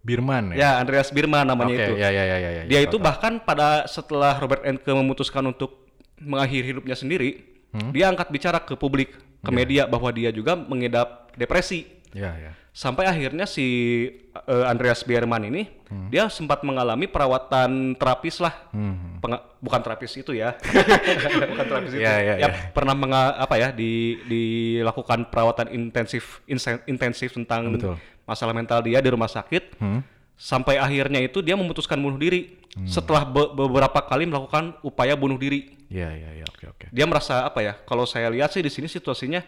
Speaker 4: Birman ya?
Speaker 5: Ya, Andreas Birman namanya
Speaker 4: Oke,
Speaker 5: itu.
Speaker 4: ya, ya, ya, ya, ya,
Speaker 5: Dia
Speaker 4: ya,
Speaker 5: itu
Speaker 4: tahu,
Speaker 5: bahkan pada setelah Robert Enke memutuskan untuk mengakhiri hidupnya sendiri,
Speaker 4: Hmm?
Speaker 5: dia angkat bicara ke publik, ke media bahwa dia juga mengidap depresi.
Speaker 4: Ya, ya.
Speaker 5: Sampai akhirnya si eh, Andreas Bierman ini
Speaker 4: Hmm.
Speaker 5: dia sempat mengalami perawatan terapis lah.
Speaker 4: Hmm.
Speaker 5: Penga- bukan terapis itu ya. *laughs* bukan terapis itu.
Speaker 4: Ya, ya, ya.
Speaker 5: pernah menga- apa ya di dilakukan perawatan intensif intensif tentang
Speaker 4: Betul.
Speaker 5: masalah mental dia di rumah sakit.
Speaker 4: Hmm.
Speaker 5: Sampai akhirnya itu dia memutuskan bunuh diri setelah be- beberapa kali melakukan upaya bunuh diri.
Speaker 4: Ya, ya, ya, oke, oke.
Speaker 5: Dia merasa apa ya? Kalau saya lihat sih di sini situasinya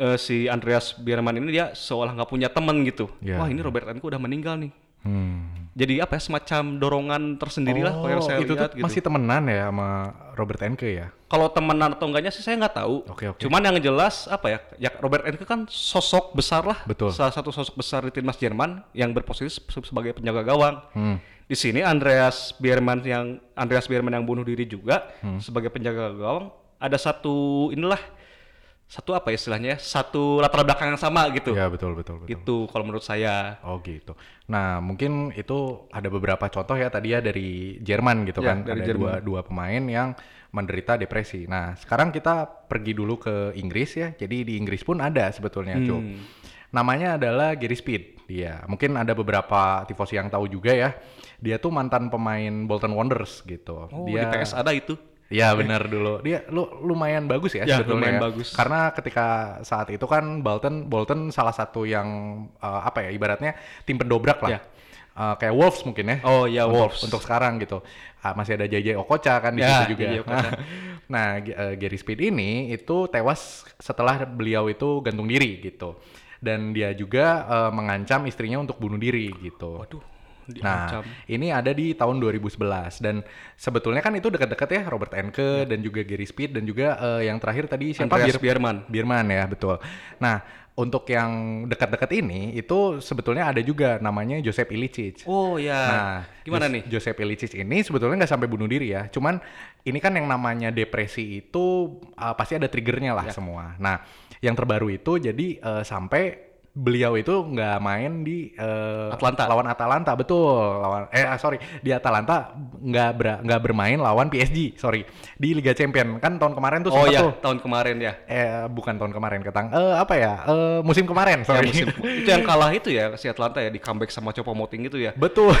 Speaker 5: eh, si Andreas Bierman ini dia seolah nggak punya teman gitu.
Speaker 4: Ya.
Speaker 5: Wah ini Robert Enke udah meninggal nih.
Speaker 4: Hmm.
Speaker 5: Jadi apa ya semacam dorongan tersendiri lah kalau yang saya
Speaker 4: Oh, itu
Speaker 5: lihat
Speaker 4: tuh
Speaker 5: gitu.
Speaker 4: masih temenan ya sama Robert Enke ya?
Speaker 5: Kalau temenan atau enggaknya sih saya nggak tahu.
Speaker 4: Oke, oke.
Speaker 5: Cuman yang jelas apa ya? Ya Robert Enke kan sosok besar lah.
Speaker 4: Betul.
Speaker 5: Salah satu sosok besar di timnas Jerman yang berposisi se- sebagai penjaga gawang.
Speaker 4: Hmm.
Speaker 5: Di sini Andreas Bierman yang Andreas Bierman yang bunuh diri juga
Speaker 4: Hmm.
Speaker 5: sebagai penjaga gawang ada satu inilah satu apa istilahnya ya? Satu latar belakang yang sama gitu.
Speaker 4: Ya, betul, betul, betul.
Speaker 5: Gitu kalau menurut saya.
Speaker 4: Oh gitu. Nah mungkin itu ada beberapa contoh ya tadi ya dari Jerman gitu
Speaker 5: Ya,
Speaker 4: kan.
Speaker 5: dari
Speaker 4: ada
Speaker 5: Jerman.
Speaker 4: dua dua pemain yang menderita depresi. Nah sekarang kita pergi dulu ke Inggris ya. Jadi di Inggris pun ada sebetulnya
Speaker 5: Hmm.
Speaker 4: Cuk. Namanya adalah Gary Speed. Dia mungkin ada beberapa tifosi yang tahu juga ya. Dia tuh mantan pemain Bolton Wanderers gitu.
Speaker 5: Oh,
Speaker 4: dia
Speaker 5: di PS ada itu.
Speaker 4: Ya benar dulu. Dia lu lumayan bagus ya,
Speaker 5: Ya,
Speaker 4: sebetulnya.
Speaker 5: lumayan
Speaker 4: ya.
Speaker 5: bagus.
Speaker 4: Karena ketika saat itu kan Bolton Bolton salah satu yang uh, apa ya ibaratnya tim pendobrak lah.
Speaker 5: Ya.
Speaker 4: Uh, kayak Wolves mungkin ya.
Speaker 5: Oh, ya,
Speaker 4: Untuk-
Speaker 5: Wolves.
Speaker 4: Untuk sekarang gitu. Ah, masih ada JJ Okocha kan di
Speaker 5: Ya,
Speaker 4: situ juga.
Speaker 5: JJ Okocha. *laughs*
Speaker 4: nah, uh, Gary Speed ini itu tewas setelah beliau itu gantung diri gitu. Dan dia juga uh, mengancam istrinya untuk bunuh diri gitu.
Speaker 5: Waduh,
Speaker 4: Nah,
Speaker 5: diancam.
Speaker 4: ini ada di tahun 2011 dan sebetulnya kan itu dekat-dekat ya Robert Enke dan juga Gary Speed dan juga eh, yang terakhir tadi siapa
Speaker 5: Andreas
Speaker 4: Bir-
Speaker 5: Bierman.
Speaker 4: Bierman ya, betul. Nah, untuk yang dekat-dekat ini itu sebetulnya ada juga namanya Joseph Ilicic.
Speaker 5: Oh ya.
Speaker 4: Nah,
Speaker 5: gimana nih?
Speaker 4: Joseph Ilicic ini sebetulnya nggak sampai bunuh diri ya. Cuman ini kan yang namanya depresi itu uh, pasti ada triggernya lah
Speaker 5: Ya.
Speaker 4: semua. Nah, yang terbaru itu jadi uh, sampai beliau itu nggak main di uh,
Speaker 5: Atlanta.
Speaker 4: lawan Atalanta betul lawan eh ah, sorry di Atalanta nggak ber- nggak bermain lawan PSG sorry di Liga Champion kan tahun kemarin tuh
Speaker 5: Oh ya,
Speaker 4: tuh
Speaker 5: tahun kemarin ya.
Speaker 4: eh bukan tahun kemarin ketang eh apa ya eh musim kemarin
Speaker 5: Ya,
Speaker 4: sorry
Speaker 5: musim, *laughs* itu yang kalah itu ya si Atlanta ya di comeback sama Chopo Moting itu ya.
Speaker 4: Betul. *laughs*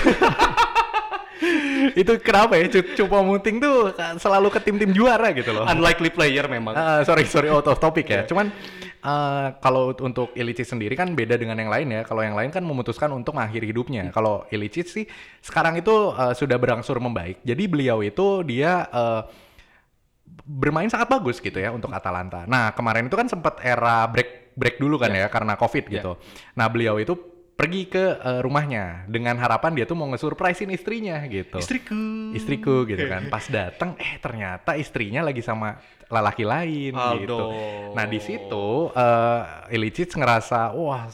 Speaker 4: itu kenapa ya Cupo Muting tuh selalu ke tim-tim juara gitu loh.
Speaker 5: Unlikely player memang.
Speaker 4: Ah, sorry sorry out of topic ya. Cuman eh, kalau untuk Ilicic sendiri kan beda dengan yang lain ya. Kalau yang lain kan memutuskan untuk mengakhiri hidupnya. Kalau Ilicic sih sekarang itu eh, sudah berangsur membaik. Jadi beliau itu dia eh, bermain sangat bagus gitu ya untuk Atalanta. Nah kemarin itu kan sempat era break break dulu kan ya karena COVID gitu. Nah beliau itu pergi ke eh, rumahnya dengan harapan dia tuh mau nge-surprisein istrinya gitu.
Speaker 5: Istriku.
Speaker 4: Istriku gitu kan. Pas datang eh ternyata istrinya lagi sama lelaki lain gitu.
Speaker 5: Aduh.
Speaker 4: Nah di situ eh Ilicic ngerasa wah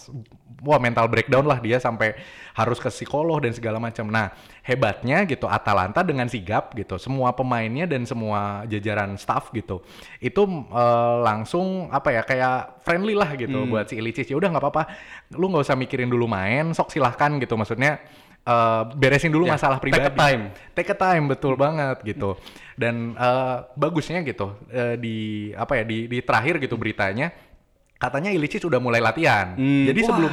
Speaker 4: wah mental breakdown lah dia sampai harus ke psikolog dan segala macam. Nah hebatnya gitu Atalanta dengan sigap gitu semua pemainnya dan semua jajaran staff gitu itu eh, langsung apa ya kayak friendly lah gitu buat si Ilicic ya udah nggak apa-apa lu nggak usah mikirin dulu main sok silahkan gitu maksudnya eh, beresin dulu
Speaker 5: Ya,
Speaker 4: masalah
Speaker 5: take a
Speaker 4: pribadi
Speaker 5: time.
Speaker 4: take a time betul banget gitu dan eh, bagusnya gitu eh, di apa ya di, di terakhir gitu beritanya katanya Ilicic udah mulai latihan.
Speaker 5: Hmm,
Speaker 4: Jadi
Speaker 5: wah.
Speaker 4: sebelum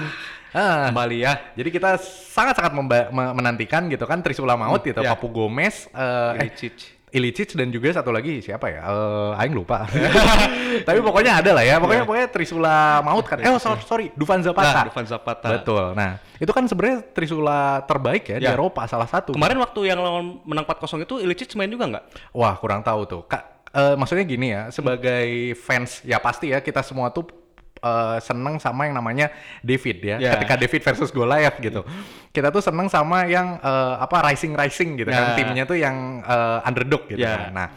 Speaker 4: Ah,
Speaker 5: Kembali ya.
Speaker 4: jadi kita sangat-sangat menantikan gitu kan Trisula Maut gitu,
Speaker 5: ya.
Speaker 4: Papu Gomez, eh, eh,
Speaker 5: Ilicic.
Speaker 4: Dan juga satu lagi siapa ya? Eh, Aing lupa. *laughs* Tapi pokoknya ada lah ya. Pokoknya pokoknya Trisula Maut kan. Eh oh, sorry, sorry, Dufan Zapata.
Speaker 5: Nah, Dufan Zapata.
Speaker 4: Betul. Nah, itu kan sebenarnya Trisula terbaik ya, di
Speaker 5: Ya.
Speaker 4: Eropa salah satu.
Speaker 5: Kemarin waktu yang lawan menang 4-0 itu Ilicic main juga nggak?
Speaker 4: Wah, kurang tahu tuh. Kak, eh, maksudnya gini ya, sebagai fans ya pasti ya kita semua tuh eh, seneng sama yang namanya David ya.
Speaker 5: Ya.
Speaker 4: Ketika David versus Goliath gitu. Kita tuh seneng sama yang eh, apa rising rising gitu kan.
Speaker 5: Ya.
Speaker 4: Timnya tuh yang eh, underdog gitu
Speaker 5: Ya.
Speaker 4: kan. Nah,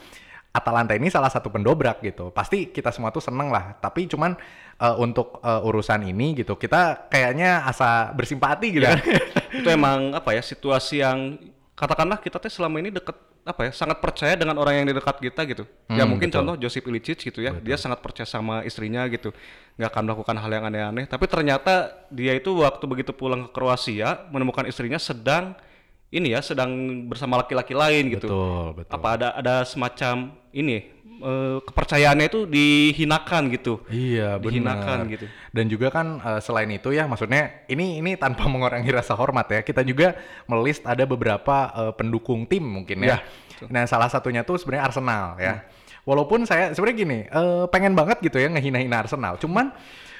Speaker 4: Atalanta ini salah satu pendobrak gitu. Pasti kita semua tuh seneng lah. Tapi cuman eh, untuk eh, urusan ini gitu, kita kayaknya asa bersimpati gitu
Speaker 5: Ya.
Speaker 4: kan. *laughs*
Speaker 5: itu emang apa ya situasi yang katakanlah kita teh selama ini deket apa ya sangat percaya dengan orang yang di dekat kita gitu. ya
Speaker 4: Hmm,
Speaker 5: mungkin
Speaker 4: betul.
Speaker 5: contoh Josip Ilicic gitu ya. Dia sangat percaya sama istrinya gitu. nggak akan melakukan hal yang aneh-aneh. Tapi ternyata dia itu waktu begitu pulang ke Kroasia menemukan istrinya sedang ini ya sedang bersama laki-laki lain gitu.
Speaker 4: Betul, betul.
Speaker 5: Apa ada ada semacam ini eh, kepercayaannya itu dihinakan gitu.
Speaker 4: Iya,
Speaker 5: Dihinakan
Speaker 4: benar.
Speaker 5: gitu.
Speaker 4: Dan juga kan eh, selain itu ya, maksudnya ini ini tanpa *laughs* mengurangi rasa hormat ya, kita juga melist ada beberapa eh, pendukung tim mungkin ya.
Speaker 5: Ya,
Speaker 4: nah, salah satunya tuh sebenarnya Arsenal ya. Walaupun saya sebenarnya gini, eh, pengen banget gitu ya ngehina-hina Arsenal. Cuman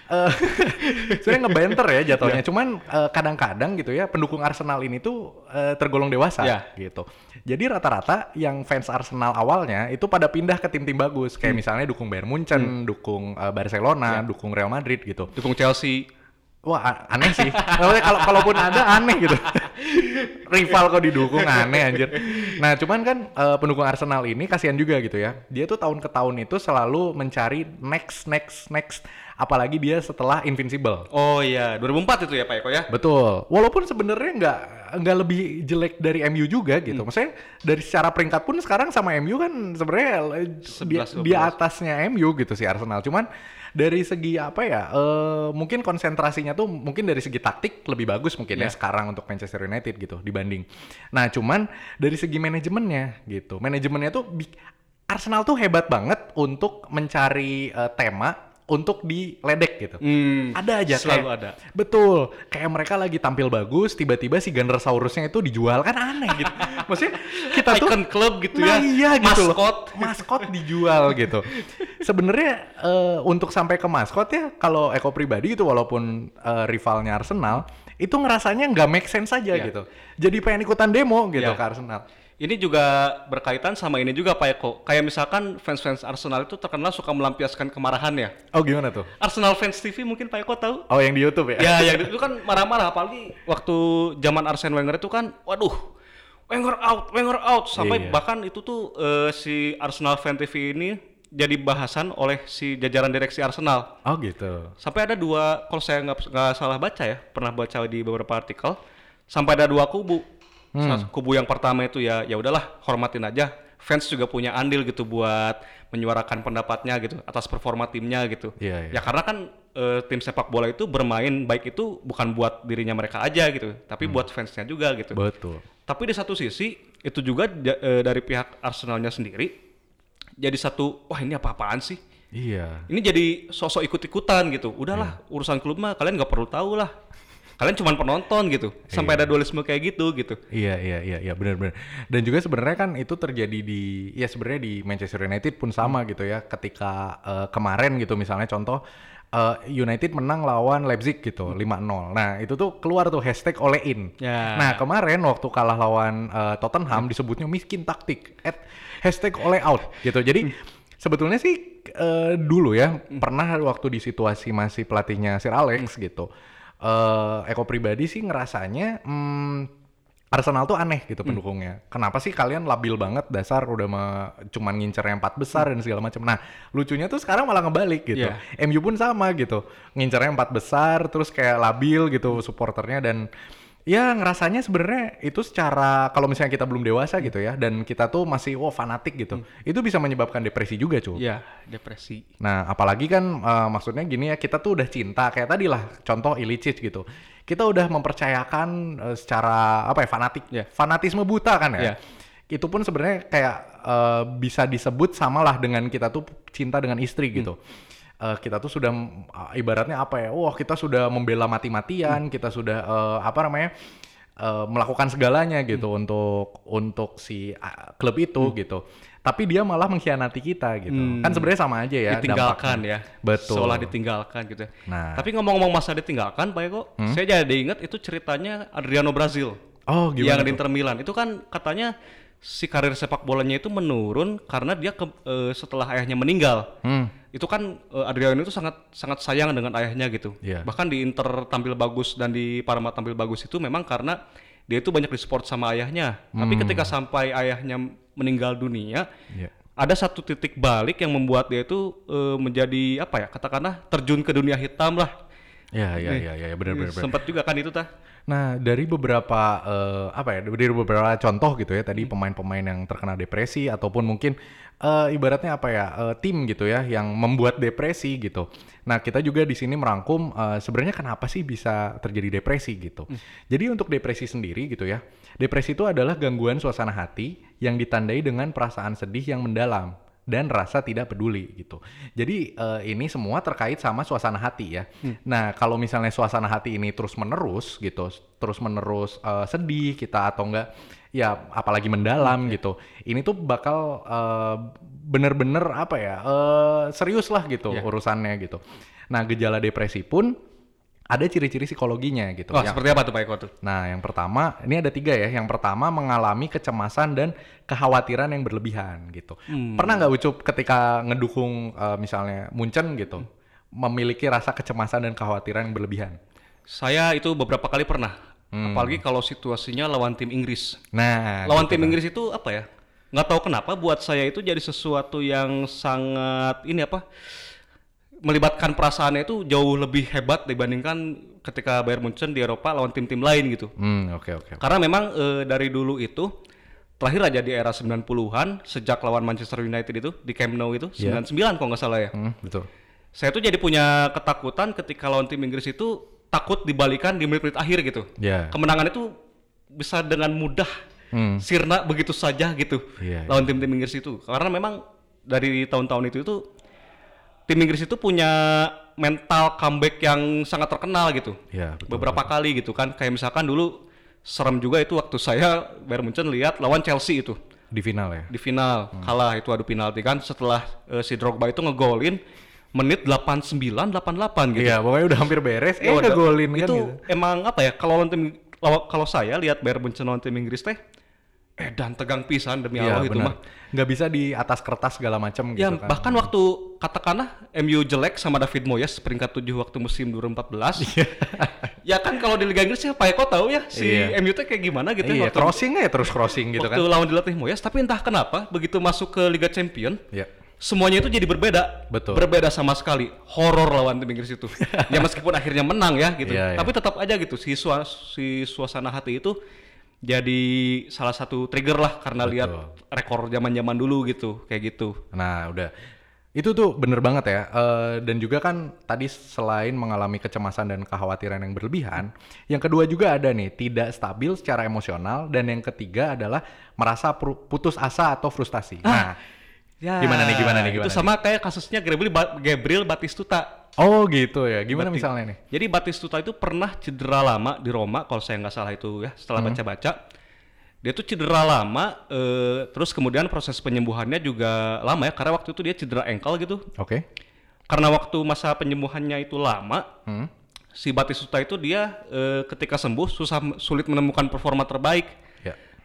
Speaker 4: eh *laughs* sebenarnya ngebenter ya jatuhnya. Cuman eh, kadang-kadang gitu ya pendukung Arsenal ini tuh eh, tergolong dewasa
Speaker 5: Ya.
Speaker 4: gitu. Jadi rata-rata yang fans Arsenal awalnya itu pada pindah ke tim-tim bagus kayak misalnya dukung Bayern Munchen, dukung eh, Barcelona, dukung Real Madrid gitu.
Speaker 5: Dukung Chelsea.
Speaker 4: Wah aneh sih. Maksudnya kalau kalaupun ada aneh gitu. *laughs* Rival kok didukung aneh anjir. Nah cuman kan eh, pendukung Arsenal ini kasihan juga gitu ya. Dia tuh tahun ke tahun itu selalu mencari next next next. Apalagi dia setelah Invincible.
Speaker 5: Oh iya, 2004 itu ya Pak Eko ya?
Speaker 4: Betul. Walaupun sebenarnya nggak nggak lebih jelek dari MU juga gitu. Maksudnya dari secara peringkat pun sekarang sama MU kan sebenarnya eh, di,
Speaker 5: 11,
Speaker 4: di atasnya MU gitu sih Arsenal. Cuman dari segi apa ya? eh, mungkin konsentrasinya tuh mungkin dari segi taktik lebih bagus mungkin ya sekarang untuk Manchester United gitu dibanding. Nah, cuman dari segi manajemennya gitu. Manajemennya tuh Arsenal tuh hebat banget untuk mencari eh, tema untuk diledek gitu.
Speaker 5: Hmm,
Speaker 4: Ada aja
Speaker 5: selalu
Speaker 4: kayak-
Speaker 5: ada.
Speaker 4: Betul. Kayak mereka lagi tampil bagus, tiba-tiba si Gunnersaurusnya itu dijual kan aneh gitu. *laughs* Maksudnya kita tuh
Speaker 5: Icon club gitu
Speaker 4: nah
Speaker 5: ya.
Speaker 4: iya gitu loh.
Speaker 5: Maskot.
Speaker 4: Maskot dijual gitu. Sebenarnya eh, untuk sampai ke maskot ya kalau Eko pribadi itu walaupun eh, rivalnya Arsenal itu ngerasanya nggak make sense aja
Speaker 5: Iya.
Speaker 4: gitu. Jadi pengen ikutan demo gitu
Speaker 5: Iya.
Speaker 4: ke Arsenal.
Speaker 5: Ini juga berkaitan sama ini juga Pak Eko. Kayak misalkan fans-fans Arsenal itu terkenal suka melampiaskan kemarahannya.
Speaker 4: Oh gimana tuh?
Speaker 5: Arsenal fans TV mungkin Pak Eko tahu?
Speaker 4: Oh yang di YouTube ya?
Speaker 5: ya, yang itu kan marah-marah apalagi waktu zaman Arsene Wenger itu kan waduh Wenger out, Wenger out sampai
Speaker 4: Iya.
Speaker 5: bahkan itu tuh eh, si Arsenal fan TV ini jadi bahasan oleh si jajaran direksi Arsenal.
Speaker 4: Oh gitu.
Speaker 5: Sampai ada dua, kalau saya nggak salah baca ya, pernah baca di beberapa artikel, sampai ada dua kubu.
Speaker 4: Hmm.
Speaker 5: Kubu yang pertama itu ya, ya udahlah hormatin aja. Fans juga punya andil gitu buat menyuarakan pendapatnya gitu atas performa timnya gitu.
Speaker 4: Iya, iya.
Speaker 5: Ya karena kan eh, tim sepak bola itu bermain baik itu bukan buat dirinya mereka aja gitu, tapi
Speaker 4: Hmm.
Speaker 5: buat fansnya juga gitu.
Speaker 4: Betul.
Speaker 5: Tapi di satu sisi itu juga eh, dari pihak Arsenalnya sendiri jadi satu wah ini apa-apaan sih?
Speaker 4: Iya.
Speaker 5: Ini jadi sosok ikut-ikutan gitu. Udahlah, urusan klub mah kalian nggak perlu tahu lah. Kalian cuma penonton gitu. Sampai ada dualisme kayak gitu gitu.
Speaker 4: Iya iya iya iya benar-benar. Dan juga sebenarnya kan itu terjadi di ya sebenarnya di Manchester United pun sama gitu ya. Ketika eh, kemarin gitu misalnya contoh eh, United menang lawan Leipzig gitu 5-0. Nah, itu tuh keluar tuh hashtag ole in.
Speaker 5: Ya.
Speaker 4: Nah, kemarin waktu kalah lawan eh, Tottenham disebutnya miskin taktik. At hashtag ole out gitu. Jadi sebetulnya sih eh, dulu ya pernah waktu di situasi masih pelatihnya Sir Alex gitu. Eh Eko pribadi sih ngerasanya hmm, Arsenal tuh aneh gitu pendukungnya. Kenapa sih kalian labil banget dasar udah me- cuman ngincer yang empat besar dan segala macam. Nah, lucunya tuh sekarang malah ngebalik gitu.
Speaker 5: Iya.
Speaker 4: MU pun sama gitu. Ngincernya empat besar terus kayak labil gitu supporternya dan ya ngerasanya sebenarnya itu secara kalau misalnya kita belum dewasa gitu ya dan kita tuh masih wow fanatik gitu. Itu bisa menyebabkan depresi juga, cuy.
Speaker 5: Ya, depresi.
Speaker 4: Nah, apalagi kan eh, maksudnya gini ya, kita tuh udah cinta kayak tadi lah, contoh Ilicic gitu. Kita udah mempercayakan eh, secara apa ya fanatik,
Speaker 5: Ya.
Speaker 4: fanatisme buta kan ya.
Speaker 5: Ya.
Speaker 4: Itu pun sebenarnya kayak eh, bisa disebut samalah dengan kita tuh cinta dengan istri gitu. Eh, kita tuh sudah uh, ibaratnya apa ya? Wah, kita sudah membela mati-matian, kita sudah eh, apa namanya? eh, melakukan segalanya gitu
Speaker 5: Hmm.
Speaker 4: untuk untuk si uh, klub itu gitu. Tapi dia malah mengkhianati kita gitu. Kan sebenarnya sama aja ya
Speaker 5: Hmm. ditinggalkan
Speaker 4: dampaknya.
Speaker 5: ya.
Speaker 4: Betul.
Speaker 5: Seolah ditinggalkan gitu. ya.
Speaker 4: Nah. Hmm?
Speaker 5: Tapi ngomong-ngomong masa ditinggalkan, Pak Eko, saya jadi ingat itu ceritanya Adriano Brazil.
Speaker 4: Oh,
Speaker 5: yang
Speaker 4: gimana
Speaker 5: di
Speaker 4: tuh?
Speaker 5: Inter Milan. Itu kan katanya si karir sepak bolanya itu menurun karena dia ke- eh, setelah ayahnya meninggal.
Speaker 4: Hmm.
Speaker 5: Itu kan eh, Adriano itu sangat sangat sayang dengan ayahnya gitu.
Speaker 4: Iya.
Speaker 5: Bahkan di Inter tampil bagus dan di Parma tampil bagus itu memang karena dia itu banyak disupport sama ayahnya. Tapi ketika sampai ayahnya meninggal dunia,
Speaker 4: Iya.
Speaker 5: ada satu titik balik yang membuat dia itu eh, menjadi apa ya katakanlah terjun ke dunia hitam lah.
Speaker 4: Ya, ya, ya, ya, benar. benar.
Speaker 5: Sempat juga kan itu tah.
Speaker 4: Nah, dari beberapa eh, apa ya, dari beberapa contoh gitu ya,
Speaker 5: Hmm.
Speaker 4: tadi pemain-pemain yang terkena depresi ataupun mungkin eh, ibaratnya apa ya, eh, tim gitu ya yang membuat depresi gitu. Nah, kita juga di sini merangkum eh, sebenarnya kenapa sih bisa terjadi depresi gitu.
Speaker 5: Hmm.
Speaker 4: Jadi untuk depresi sendiri gitu ya, depresi itu adalah gangguan suasana hati yang ditandai dengan perasaan sedih yang mendalam dan rasa tidak peduli gitu. Jadi eh, ini semua terkait sama suasana hati ya. Nah kalau misalnya suasana hati ini terus menerus gitu, terus menerus eh, sedih kita atau enggak, ya apalagi mendalam gitu. Ini tuh bakal eh, bener-bener apa ya eh, serius lah gitu
Speaker 5: Iya.
Speaker 4: urusannya gitu. Nah gejala depresi pun ada ciri-ciri psikologinya gitu.
Speaker 5: Wah,
Speaker 4: Yang-
Speaker 5: seperti apa tuh Pak Eko tuh?
Speaker 4: Nah, yang pertama, ini ada tiga ya. Yang pertama mengalami kecemasan dan kekhawatiran yang berlebihan gitu. Pernah nggak Ucup ketika ngedukung eh, misalnya Munchen gitu, memiliki rasa kecemasan dan kekhawatiran yang berlebihan?
Speaker 5: Saya itu beberapa kali pernah. Apalagi kalau situasinya lawan tim Inggris.
Speaker 4: Nah,
Speaker 5: lawan
Speaker 4: gitu
Speaker 5: tim
Speaker 4: kan.
Speaker 5: Inggris itu apa ya? Nggak tahu kenapa buat saya itu jadi sesuatu yang sangat ini apa? Melibatkan perasaannya itu jauh lebih hebat dibandingkan ketika Bayern Munchen di Eropa lawan tim-tim lain gitu.
Speaker 4: Hmm, oke oke.
Speaker 5: Karena memang eh, dari dulu itu terakhir aja di era 90-an sejak lawan Manchester United itu di Camp Nou itu
Speaker 4: Iya.
Speaker 5: 99 kalau nggak salah ya.
Speaker 4: Hmm, betul.
Speaker 5: Saya tuh jadi punya ketakutan ketika lawan tim Inggris itu takut dibalikan di menit-menit akhir gitu.
Speaker 4: Ya.
Speaker 5: Kemenangan itu bisa dengan mudah
Speaker 4: Hmm.
Speaker 5: sirna begitu saja gitu
Speaker 4: Iya,
Speaker 5: lawan tim-tim Inggris itu. Karena memang dari tahun-tahun itu itu tim Inggris itu punya mental comeback yang sangat terkenal gitu.
Speaker 4: Iya, betul,
Speaker 5: Beberapa kali gitu kan. Kayak misalkan dulu serem juga itu waktu saya Bayern Munchen lihat lawan Chelsea itu
Speaker 4: Di final ya.
Speaker 5: di final kalah itu adu penalti kan setelah eh, si Drogba itu ngegolin menit 89 88 gitu.
Speaker 4: Iya, pokoknya udah hampir beres, eh
Speaker 5: Ya udah,
Speaker 4: ngegolin kan
Speaker 5: itu
Speaker 4: gitu.
Speaker 5: emang apa ya kalau lawan tim kalau saya lihat Bayern Munchen lawan tim Inggris teh eh dan tegang pisan demi
Speaker 4: Iya,
Speaker 5: Allah itu mah.
Speaker 4: Nggak bisa di atas kertas segala macam
Speaker 5: Ya
Speaker 4: gitu kan.
Speaker 5: bahkan waktu katakanlah MU jelek sama David Moyes peringkat 7 waktu musim 2014. *laughs* ya kan kalau di Liga Inggris ya Pak Eko tahu ya si
Speaker 4: Iya.
Speaker 5: MU teh kayak gimana gitu
Speaker 4: Iya,
Speaker 5: waktu,
Speaker 4: crossing ya terus crossing gitu
Speaker 5: waktu
Speaker 4: kan.
Speaker 5: lawan dilatih Moyes tapi entah kenapa begitu masuk ke Liga Champion
Speaker 4: Iya.
Speaker 5: semuanya itu jadi berbeda.
Speaker 4: Betul.
Speaker 5: Berbeda sama sekali. Horor lawan tim Inggris itu. *laughs* ya meskipun akhirnya menang ya gitu.
Speaker 4: Iya, iya.
Speaker 5: Tapi tetap aja gitu si, sua- si suasana hati itu jadi salah satu trigger lah karena
Speaker 4: Betul.
Speaker 5: lihat rekor zaman-zaman dulu gitu, kayak gitu.
Speaker 4: Nah, udah. Itu tuh bener banget ya. Eh, dan juga kan tadi selain mengalami kecemasan dan kekhawatiran yang berlebihan, yang kedua juga ada nih, tidak stabil secara emosional. Dan yang ketiga adalah merasa putus asa atau frustasi. Nah,
Speaker 5: Ya,
Speaker 4: Gimana nih, gimana nih, gimana
Speaker 5: Itu sama kayak kasusnya Gabriel, Ba- Gabriel Batistuta.
Speaker 4: Oh gitu ya. Gimana
Speaker 5: Bati-
Speaker 4: misalnya nih?
Speaker 5: Jadi Batistuta itu pernah cedera lama di Roma, kalau saya nggak salah itu ya, setelah
Speaker 4: Hmm.
Speaker 5: baca-baca. Dia tuh cedera lama, eh, terus kemudian proses penyembuhannya juga lama ya, karena waktu itu dia cedera ankle gitu.
Speaker 4: Oke.
Speaker 5: Karena waktu masa penyembuhannya itu lama,
Speaker 4: Hmm.
Speaker 5: si Batistuta itu dia eh, ketika sembuh susah sulit menemukan performa terbaik.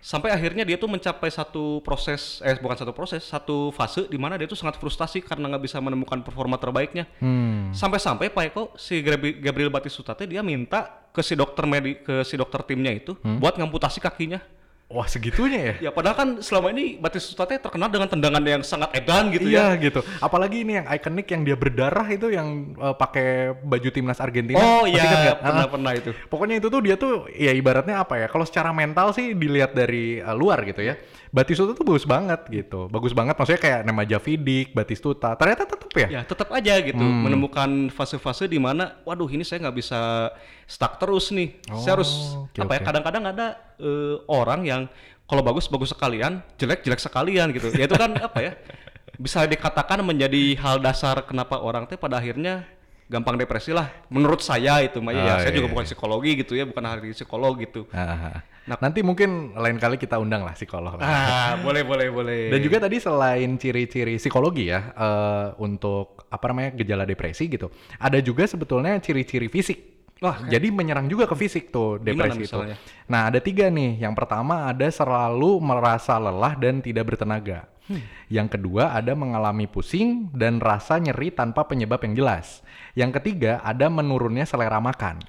Speaker 5: Sampai akhirnya dia tuh mencapai satu proses, eh bukan satu proses, satu fase di mana dia tuh sangat frustasi karena nggak bisa menemukan performa terbaiknya.
Speaker 4: Hmm.
Speaker 5: Sampai-sampai Pak Eko si Gabri- Gabriel Batistuta dia minta ke si dokter medi ke si dokter timnya itu
Speaker 4: Hmm.
Speaker 5: buat ngamputasi kakinya.
Speaker 4: Wah segitunya ya?
Speaker 5: Ya padahal kan selama ini Batistuta teh terkenal dengan tendangan yang sangat edan gitu
Speaker 4: iya
Speaker 5: ya.
Speaker 4: gitu. Apalagi ini yang ikonik yang dia berdarah itu yang eh, pakai baju timnas Argentina.
Speaker 5: Oh
Speaker 4: Masih
Speaker 5: iya,
Speaker 4: ingat nggak?
Speaker 5: pernah
Speaker 4: Ah.
Speaker 5: pernah itu.
Speaker 4: Pokoknya itu tuh dia tuh ya ibaratnya apa ya? Kalau secara mental sih dilihat dari uh, luar gitu ya. Batistuta tuh bagus banget gitu. Bagus banget maksudnya kayak nama Javidik, Batistuta. Ternyata tetap ya.
Speaker 5: Ya tetap aja gitu
Speaker 4: Hmm.
Speaker 5: menemukan fase-fase di mana, waduh ini saya nggak bisa stuck terus nih. saya harus
Speaker 4: Oh, oke,
Speaker 5: apa ya? Kadang-kadang ada eh, orang yang kalau bagus bagus sekalian, jelek jelek sekalian gitu. Ya itu kan apa ya? bisa dikatakan menjadi hal dasar kenapa orang teh pada akhirnya gampang depresi lah. Menurut saya itu, Maya. ya,
Speaker 4: Ah,
Speaker 5: saya
Speaker 4: iya,
Speaker 5: juga
Speaker 4: iya.
Speaker 5: bukan psikologi gitu ya, bukan ahli psikolog gitu.
Speaker 4: Ah, nanti mungkin lain kali kita undang lah psikolog. lah.
Speaker 5: Ah, boleh, boleh, boleh.
Speaker 4: Dan juga tadi selain ciri-ciri psikologi ya eh, untuk apa namanya gejala depresi gitu, ada juga sebetulnya ciri-ciri fisik.
Speaker 5: Wah,
Speaker 4: jadi menyerang juga ke fisik tuh depresi itu. Nah ada tiga nih. Yang pertama ada selalu merasa lelah dan tidak bertenaga.
Speaker 5: Hmm.
Speaker 4: Yang kedua ada mengalami pusing dan rasa nyeri tanpa penyebab yang jelas. Yang ketiga ada menurunnya selera makan.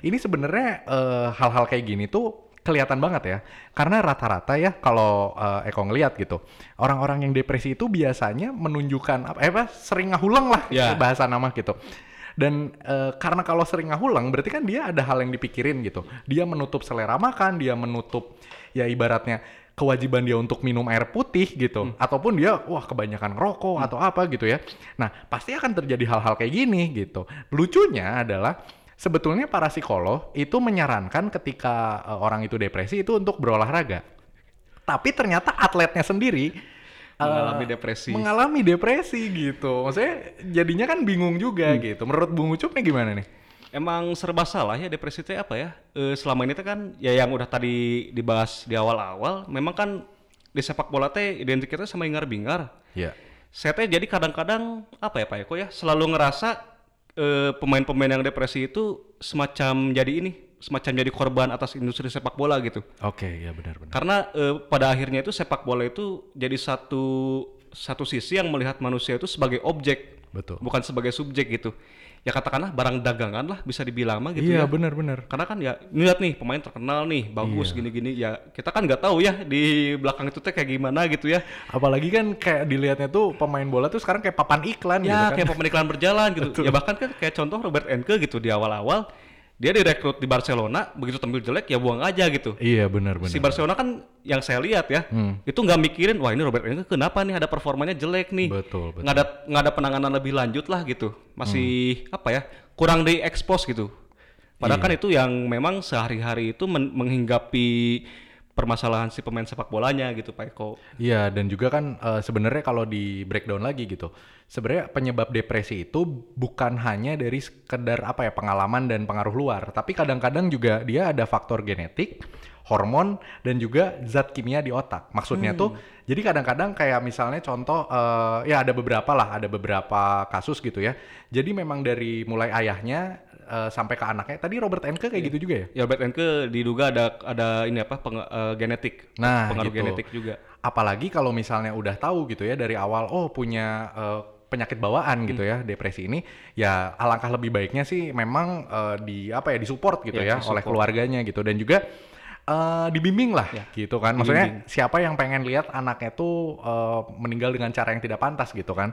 Speaker 4: Ini sebenarnya eh, hal-hal kayak gini tuh kelihatan banget ya. Karena rata-rata ya kalau eh, Eko ngeliat gitu, orang-orang yang depresi itu biasanya menunjukkan apa, eh, apa sering ngahulang lah
Speaker 5: Ya.
Speaker 4: bahasa nama gitu. Dan eh, karena kalau sering ngahulang berarti kan dia ada hal yang dipikirin gitu. Dia menutup selera makan, dia menutup ya ibaratnya kewajiban dia untuk minum air putih gitu. Ataupun dia wah kebanyakan rokok atau apa gitu ya. Nah, pasti akan terjadi hal-hal kayak gini gitu. Lucunya adalah sebetulnya para psikolog itu menyarankan ketika eh, orang itu depresi itu untuk berolahraga. Tapi ternyata atletnya sendiri eh,
Speaker 5: Mengalami depresi.
Speaker 4: Mengalami depresi gitu. Maksudnya jadinya kan bingung juga
Speaker 5: Hmm.
Speaker 4: gitu. Menurut Bung Ucup nih gimana nih?
Speaker 5: Emang serba salah ya depresi itu apa ya? Eh, selama ini teh kan ya yang udah tadi dibahas di awal-awal, memang kan di sepak bola teh identiknya sama ingar-bingar.
Speaker 4: Ya.
Speaker 5: Saya teh jadi kadang-kadang apa ya Pak Eko ya, selalu ngerasa eh, pemain-pemain yang depresi itu semacam jadi ini, semacam jadi korban atas industri sepak bola gitu.
Speaker 4: Oke, ya benar-benar.
Speaker 5: Karena eh, pada akhirnya itu sepak bola itu jadi satu satu sisi yang melihat manusia itu sebagai objek,
Speaker 4: Betul.
Speaker 5: bukan sebagai subjek gitu. Ya katakanlah barang dagangan lah bisa dibilang mah gitu
Speaker 4: Iya,
Speaker 5: ya.
Speaker 4: benar-benar.
Speaker 5: Karena kan ya lihat nih pemain terkenal nih, bagus gini-gini ya. Kita kan nggak tahu ya di belakang itu teh kayak gimana gitu ya.
Speaker 4: Apalagi kan kayak dilihatnya tuh pemain bola tuh sekarang kayak papan iklan gitu
Speaker 5: Ya
Speaker 4: kan.
Speaker 5: kayak pemain iklan berjalan gitu. Ya bahkan kan kayak contoh Robert Enke gitu di awal-awal dia direkrut di Barcelona, begitu tampil jelek ya buang aja gitu.
Speaker 4: Iya, benar-benar.
Speaker 5: Si Barcelona kan yang saya lihat ya,
Speaker 4: Hmm.
Speaker 5: itu nggak mikirin, wah ini Robert Enke kenapa nih ada performanya jelek nih.
Speaker 4: Betul, betul.
Speaker 5: Nggak ada nggak ada penanganan lebih lanjut lah gitu. Masih apa ya? Kurang diekspos gitu. Padahal
Speaker 4: Iya.
Speaker 5: kan itu yang memang sehari-hari itu men- menghinggapi permasalahan si pemain sepak bolanya gitu Pak Eko.
Speaker 4: Iya, dan juga kan eh, sebenarnya kalau di breakdown lagi gitu, sebenarnya penyebab depresi itu bukan hanya dari sekedar apa ya pengalaman dan pengaruh luar, tapi kadang-kadang juga dia ada faktor genetik, hormon dan juga zat kimia di otak. Maksudnya tuh, jadi kadang-kadang kayak misalnya contoh, eh, ya ada beberapa lah, ada beberapa kasus gitu ya. Jadi memang dari mulai ayahnya eh, sampai ke anaknya. Tadi Robert Enke kayak gitu juga ya?
Speaker 5: Ya Robert Enke diduga ada ada ini apa peng- eh, genetik,
Speaker 4: Nah,
Speaker 5: pengaruh
Speaker 4: gitu.
Speaker 5: genetik juga.
Speaker 4: apalagi kalau misalnya udah tahu gitu ya dari awal oh punya eh, penyakit bawaan gitu
Speaker 5: Hmm.
Speaker 4: ya depresi ini ya alangkah lebih baiknya sih memang eh, di apa ya disupport gitu ya,
Speaker 5: Ya,
Speaker 4: oleh
Speaker 5: disupport.
Speaker 4: keluarganya gitu dan juga eh, dibimbing lah gitu kan maksudnya siapa yang pengen lihat anaknya tuh eh, meninggal dengan cara yang tidak pantas gitu kan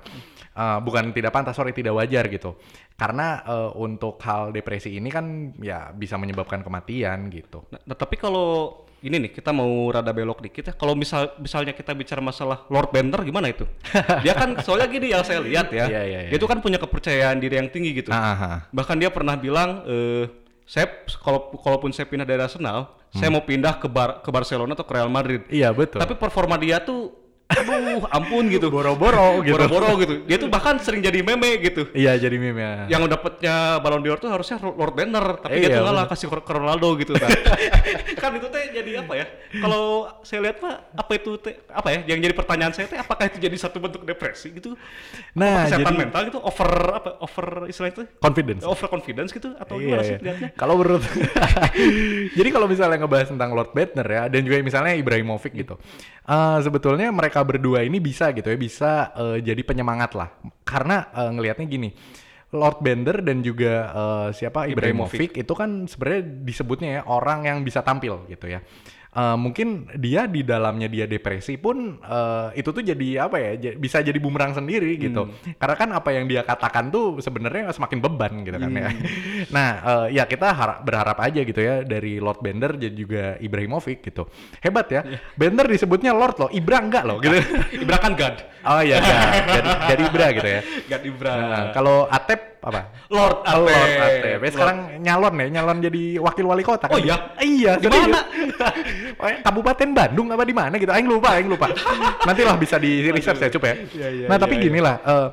Speaker 4: Eh, bukan tidak pantas sorry tidak wajar gitu karena eh, untuk hal depresi ini kan ya bisa menyebabkan kematian gitu
Speaker 5: Nah, nah, tapi kalau ini nih kita mau rada belok dikit ya. Kalau misal misalnya kita bicara masalah Lord Bender gimana itu? *laughs* dia kan soalnya gini yang saya lihat ya.
Speaker 4: Iya, iya, iya.
Speaker 5: Dia tuh kan punya kepercayaan diri yang tinggi gitu.
Speaker 4: Ah, ah, ah.
Speaker 5: Bahkan dia pernah bilang eh saya kalau kalaupun saya pindah dari Arsenal, saya mau pindah ke Bar ke Barcelona atau ke Real Madrid.
Speaker 4: Hmm. iya betul
Speaker 5: Tapi performa dia tuh aduh ampun gitu.
Speaker 4: boro-boro gitu
Speaker 5: Boro-boro gitu. Dia tuh bahkan sering jadi meme gitu.
Speaker 4: Iya jadi meme ya.
Speaker 5: Yang dapetnya Ballon d'Or tuh harusnya Lord Banner, tapi dia
Speaker 4: Iya,
Speaker 5: tuh ngalah kasih ke Ronaldo gitu kan. *laughs* kan itu teh jadi apa ya? Kalau saya lihat pak, apa itu teh apa ya? Yang jadi pertanyaan saya teh apakah itu jadi satu bentuk depresi gitu?
Speaker 4: Nah,
Speaker 5: Apa kesehatan
Speaker 4: jadi-
Speaker 5: mental gitu, over apa? Over istilah itu?
Speaker 4: Confidence.
Speaker 5: Over confidence gitu atau
Speaker 4: Iya,
Speaker 5: gimana
Speaker 4: iya.
Speaker 5: sih lihatnya?
Speaker 4: Kalau menurut *laughs* Jadi kalau misalnya ngebahas tentang Lord Bedner ya dan juga misalnya Ibrahimovic gitu. Eh, sebetulnya mereka berdua ini bisa gitu ya, bisa eh, jadi penyemangat lah. Karena eh, ngelihatnya gini. Lord Bender dan juga eh, siapa Ibrahimovic. itu kan sebenarnya disebutnya ya orang yang bisa tampil gitu ya. Eh, mungkin dia di dalamnya dia depresi pun eh, itu tuh jadi apa ya bisa jadi bumerang sendiri gitu. Karena kan apa yang dia katakan tuh sebenarnya semakin beban gitu kan ya. *laughs* Nah eh, ya kita harap, berharap aja gitu ya dari Lord Bender dan juga Ibrahimovic gitu. Hebat ya. Bender disebutnya Lord loh Ibra enggak loh gitu. *laughs*
Speaker 5: Ibra kan God.
Speaker 4: oh iya ya jadi, jadi Ibra gitu ya.
Speaker 5: God Ibra.
Speaker 4: Nah, kalau Atep apa?
Speaker 5: Lord
Speaker 4: Oh,
Speaker 5: Atep.
Speaker 4: Lord Atep. Ya, sekarang nyalon ya, nyalon jadi wakil wali kota.
Speaker 5: Oh
Speaker 4: kan?
Speaker 5: iya?
Speaker 4: Iya.
Speaker 5: Di mana? *laughs*
Speaker 4: Kabupaten Bandung apa di mana gitu? Aing lupa, aing lupa. Nantilah bisa di research ya, coba ya.
Speaker 5: iya,
Speaker 4: nah, tapi
Speaker 5: iya,
Speaker 4: gini lah. eh,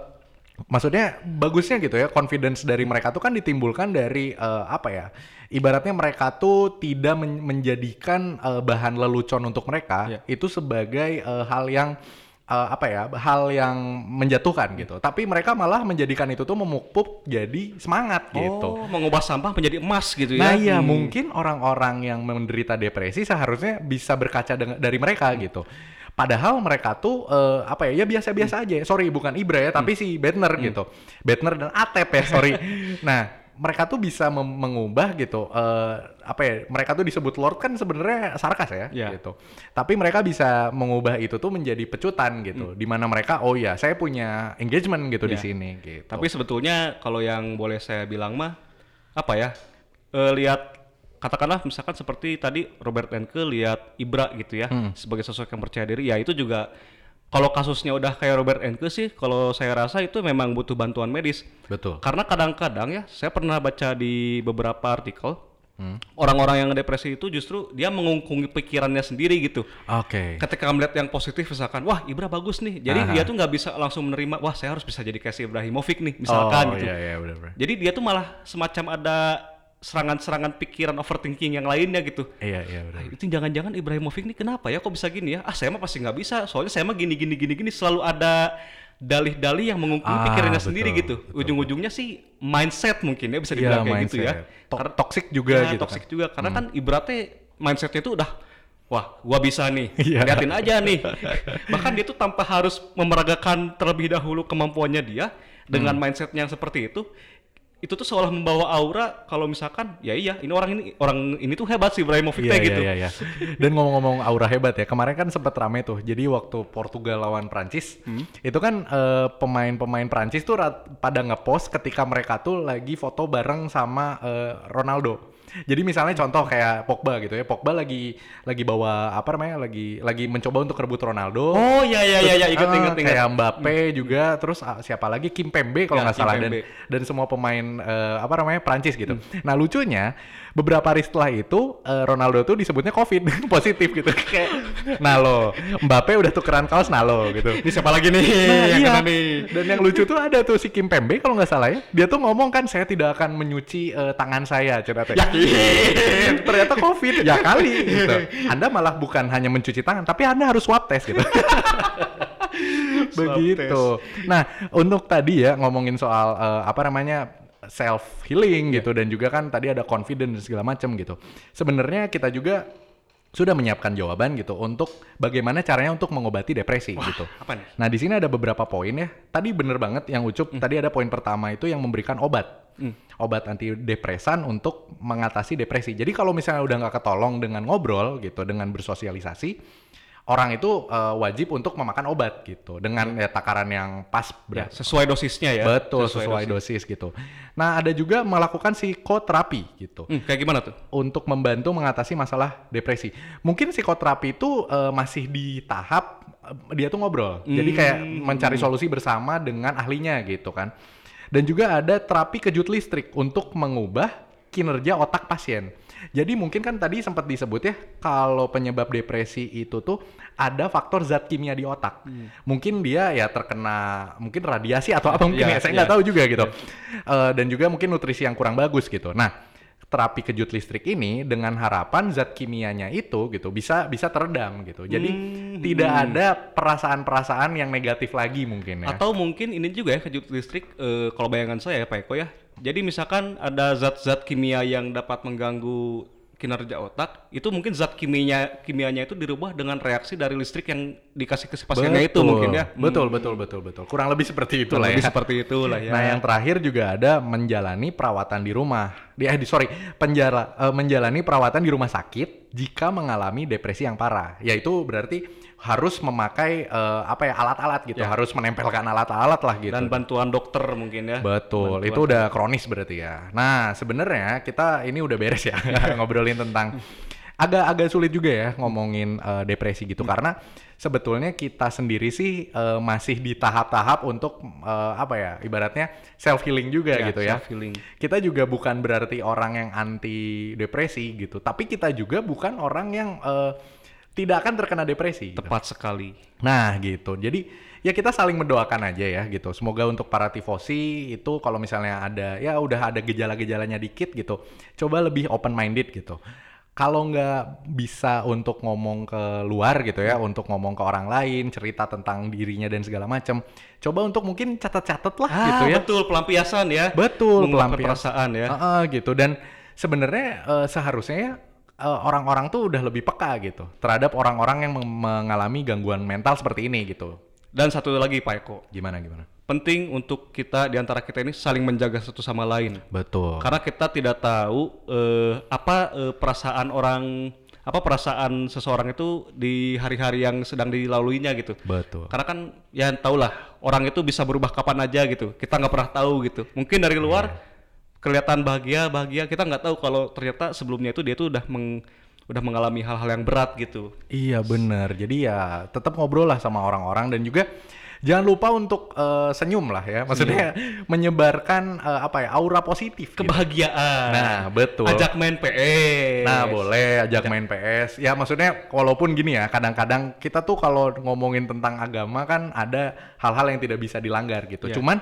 Speaker 4: maksudnya bagusnya gitu ya, confidence dari mereka tuh kan ditimbulkan dari eh, apa ya? Ibaratnya mereka tuh tidak men- menjadikan eh, bahan lelucon untuk mereka
Speaker 5: Iya.
Speaker 4: itu sebagai eh, hal yang eh, apa ya hal yang menjatuhkan gitu tapi mereka malah menjadikan itu tuh memupuk jadi semangat gitu
Speaker 5: Oh, mengubah sampah menjadi emas gitu ya.
Speaker 4: Nah iya
Speaker 5: Hmm.
Speaker 4: mungkin orang-orang yang menderita depresi seharusnya bisa berkaca dari mereka gitu. Padahal mereka tuh eh, apa ya ya biasa-biasa aja. Sorry bukan Ibra ya tapi si Bedner gitu. Bedner dan Atep ya sorry. *laughs* nah mereka tuh bisa mengubah gitu eh, apa ya mereka tuh disebut Lord kan sebenarnya sarkas ya
Speaker 5: Iya.
Speaker 4: gitu. Tapi mereka bisa mengubah itu tuh menjadi pecutan gitu. Di mana mereka oh ya saya punya engagement gitu di
Speaker 5: Iya.
Speaker 4: sini gitu.
Speaker 5: Tapi sebetulnya kalau yang boleh saya bilang mah apa ya? Eh, lihat katakanlah misalkan seperti tadi Robert Enke lihat Ibra gitu ya
Speaker 4: Hmm.
Speaker 5: sebagai sosok yang percaya diri ya itu juga kalau kasusnya udah kayak Robert Enke sih kalau saya rasa itu memang butuh bantuan medis.
Speaker 4: betul.
Speaker 5: Karena kadang-kadang ya saya pernah baca di beberapa artikel
Speaker 4: Hmm.
Speaker 5: orang-orang yang depresi itu justru dia mengungkungi pikirannya sendiri gitu.
Speaker 4: Oke.
Speaker 5: Ketika melihat yang positif misalkan, wah Ibra bagus nih. Jadi
Speaker 4: Aha.
Speaker 5: dia tuh nggak bisa langsung menerima, wah saya harus bisa jadi kayak si Ibrahimovic nih misalkan
Speaker 4: oh,
Speaker 5: gitu.
Speaker 4: iya iya benar benar.
Speaker 5: Jadi dia tuh malah semacam ada serangan-serangan pikiran overthinking yang lainnya gitu.
Speaker 4: Iya iya benar.
Speaker 5: Ah, itu jangan-jangan Ibrahimovic nih kenapa ya kok bisa gini ya? Ah saya mah pasti nggak bisa. Soalnya saya mah gini gini gini gini selalu ada dalih-dalih yang mengungkung
Speaker 4: Ah,
Speaker 5: pikirannya
Speaker 4: betul,
Speaker 5: sendiri gitu. Ujung-ujungnya sih mindset mungkin ya bisa
Speaker 4: Iya,
Speaker 5: dibilang kayak gitu ya.
Speaker 4: To- toxic juga
Speaker 5: Ya,
Speaker 4: gitu
Speaker 5: toxic
Speaker 4: kan.
Speaker 5: juga karena kan ibaratnya mindsetnya itu udah wah gua bisa nih
Speaker 4: Iya.
Speaker 5: liatin aja nih *laughs* bahkan dia tuh tanpa harus memeragakan terlebih dahulu kemampuannya dia dengan
Speaker 4: Hmm.
Speaker 5: mindsetnya yang seperti itu itu tuh seolah membawa aura kalau misalkan ya iya ini orang ini orang ini tuh hebat sih Ibrahimovic kayak
Speaker 4: iya,
Speaker 5: gitu
Speaker 4: iya, iya. Dan ngomong-ngomong aura hebat ya, kemarin kan sempat rame tuh. Jadi waktu Portugal lawan Prancis,
Speaker 5: Hmm.
Speaker 4: itu kan eh, pemain-pemain Prancis tuh pada ngepost ketika mereka tuh lagi foto bareng sama eh, Ronaldo. Jadi misalnya contoh kayak Pogba gitu ya, Pogba lagi lagi bawa apa namanya, lagi lagi mencoba untuk rebut Ronaldo.
Speaker 5: oh iya iya iya iya ingat
Speaker 4: Ah,
Speaker 5: ingat ingat
Speaker 4: Kayak Mbappe juga, terus ah, siapa lagi Kim Pembe kalau
Speaker 5: Ya,
Speaker 4: nggak salah dan dan semua pemain eh, apa namanya Prancis gitu.
Speaker 5: Hmm.
Speaker 4: Nah lucunya beberapa hari setelah itu eh, Ronaldo tuh disebutnya COVID *laughs* positif gitu. Kayak nah lo Mbappe udah tukeran kaos nah lo gitu.
Speaker 5: ini siapa lagi nih
Speaker 4: Nah,
Speaker 5: yang
Speaker 4: iya.
Speaker 5: kena nih
Speaker 4: Dan yang lucu tuh ada tuh si Kim Pembe kalau nggak salah ya. Dia tuh ngomong kan saya tidak akan menyuci eh, tangan saya cerita
Speaker 5: yakin *laughs*
Speaker 4: Ternyata COVID ya kali gitu. Anda malah bukan hanya mencuci tangan tapi Anda harus swab test gitu. *laughs* Begitu. Nah, untuk tadi ya ngomongin soal eh, apa namanya self healing gitu dan juga kan tadi ada confidence dan segala macam gitu. Sebenarnya kita juga sudah menyiapkan jawaban gitu untuk bagaimana caranya untuk mengobati depresi gitu.
Speaker 5: apa nih?
Speaker 4: Nah, di sini ada beberapa poin ya. Tadi bener banget yang Ucup, tadi ada poin pertama itu yang memberikan obat. Obat antidepresan untuk mengatasi depresi. Jadi kalau misalnya udah nggak ketolong dengan ngobrol gitu, dengan bersosialisasi, orang itu eh, wajib untuk memakan obat gitu dengan ya, takaran yang pas
Speaker 5: ya, sesuai dosisnya ya
Speaker 4: Betul, sesuai, dosis. gitu. Nah, ada juga melakukan psikoterapi gitu
Speaker 5: Hmm, kayak gimana tuh
Speaker 4: untuk membantu mengatasi masalah depresi. Mungkin psikoterapi itu eh, masih di tahap eh, dia tuh ngobrol. Jadi kayak mencari solusi bersama dengan ahlinya gitu kan. Dan juga ada terapi kejut listrik untuk mengubah kinerja otak pasien. Jadi mungkin kan tadi sempat disebut ya kalau penyebab depresi itu tuh ada faktor zat kimia di otak. Mungkin dia ya terkena mungkin radiasi atau apa mungkin
Speaker 5: Iya,
Speaker 4: ya saya
Speaker 5: iya.
Speaker 4: nggak tahu juga gitu. Eh, dan juga mungkin nutrisi yang kurang bagus gitu. Nah, terapi kejut listrik ini dengan harapan zat kimianya itu gitu bisa bisa teredam gitu. Jadi
Speaker 5: Hmm.
Speaker 4: tidak ada perasaan-perasaan yang negatif lagi mungkin ya.
Speaker 5: Atau mungkin ini juga ya kejut listrik eh, kalau bayangan saya ya Pak Eko ya. Jadi misalkan ada zat-zat kimia yang dapat mengganggu kinerja otak, itu mungkin zat kimianya kimianya itu dirubah dengan reaksi dari listrik yang dikasih ke si pasiennya itu mungkin ya. Hmm.
Speaker 4: Betul, betul, betul, betul. Kurang lebih seperti itu lah
Speaker 5: Lebih
Speaker 4: ya.
Speaker 5: seperti itulah ya.
Speaker 4: Nah, yang terakhir juga ada menjalani perawatan di rumah. Di, eh, di- sorry, penjara, eh, menjalani perawatan di rumah sakit jika mengalami depresi yang parah. Yaitu berarti harus memakai eh, apa ya alat-alat gitu,
Speaker 5: Ya.
Speaker 4: harus menempelkan alat-alat lah gitu.
Speaker 5: dan bantuan dokter mungkin ya.
Speaker 4: Betul,
Speaker 5: Bantuan.
Speaker 4: itu udah kronis berarti ya. Nah, sebenarnya kita ini udah beres ya *laughs* ngobrolin tentang agak agak sulit juga ya ngomongin eh, depresi gitu karena sebetulnya kita sendiri sih eh, masih di tahap-tahap untuk eh, apa ya ibaratnya self healing juga
Speaker 5: Ya,
Speaker 4: gitu ya.
Speaker 5: self-healing.
Speaker 4: Kita juga bukan berarti orang yang anti depresi gitu, tapi kita juga bukan orang yang eh, tidak akan terkena depresi. gitu.
Speaker 5: Tepat sekali.
Speaker 4: Nah gitu, jadi ya kita saling mendoakan aja ya gitu. Semoga untuk para tifosi itu kalau misalnya ada ya udah ada gejala-gejalanya dikit gitu, coba lebih open minded gitu. Kalau nggak bisa untuk ngomong ke luar gitu ya, untuk ngomong ke orang lain, cerita tentang dirinya dan segala macam, coba untuk mungkin catat-catat lah
Speaker 5: Ah,
Speaker 4: gitu ya.
Speaker 5: betul pelampiasan ya.
Speaker 4: Betul,
Speaker 5: Mengungkapkan
Speaker 4: pelampiasan.
Speaker 5: perasaan ya.
Speaker 4: Heeh, gitu dan sebenarnya eh, seharusnya ya, eh, orang-orang tuh udah lebih peka gitu terhadap orang-orang yang meng- mengalami gangguan mental seperti ini gitu.
Speaker 5: Dan satu lagi Pak Eko,
Speaker 4: Gimana gimana?
Speaker 5: Penting untuk kita di antara kita ini saling menjaga satu sama lain.
Speaker 4: Betul.
Speaker 5: Karena kita tidak tahu eh, apa eh, perasaan orang apa perasaan seseorang itu di hari-hari yang sedang dilaluinya gitu.
Speaker 4: Betul.
Speaker 5: Karena kan ya tahulah orang itu bisa berubah kapan aja gitu. Kita nggak pernah tahu gitu. Mungkin dari luar
Speaker 4: Iya.
Speaker 5: kelihatan bahagia bahagia kita nggak tahu kalau ternyata sebelumnya itu dia tuh udah meng, udah mengalami hal-hal yang berat gitu.
Speaker 4: Iya bener. Jadi ya tetap ngobrol lah sama orang-orang dan juga jangan lupa untuk eh, senyum lah ya. Maksudnya *laughs* menyebarkan eh, apa ya aura positif. gitu.
Speaker 5: Kebahagiaan.
Speaker 4: Nah betul.
Speaker 5: Ajak main PS.
Speaker 4: Nah boleh ajak main PS. Ya maksudnya walaupun gini ya kadang-kadang kita tuh kalau ngomongin tentang agama kan ada hal-hal yang tidak bisa dilanggar gitu.
Speaker 5: Iya.
Speaker 4: Cuman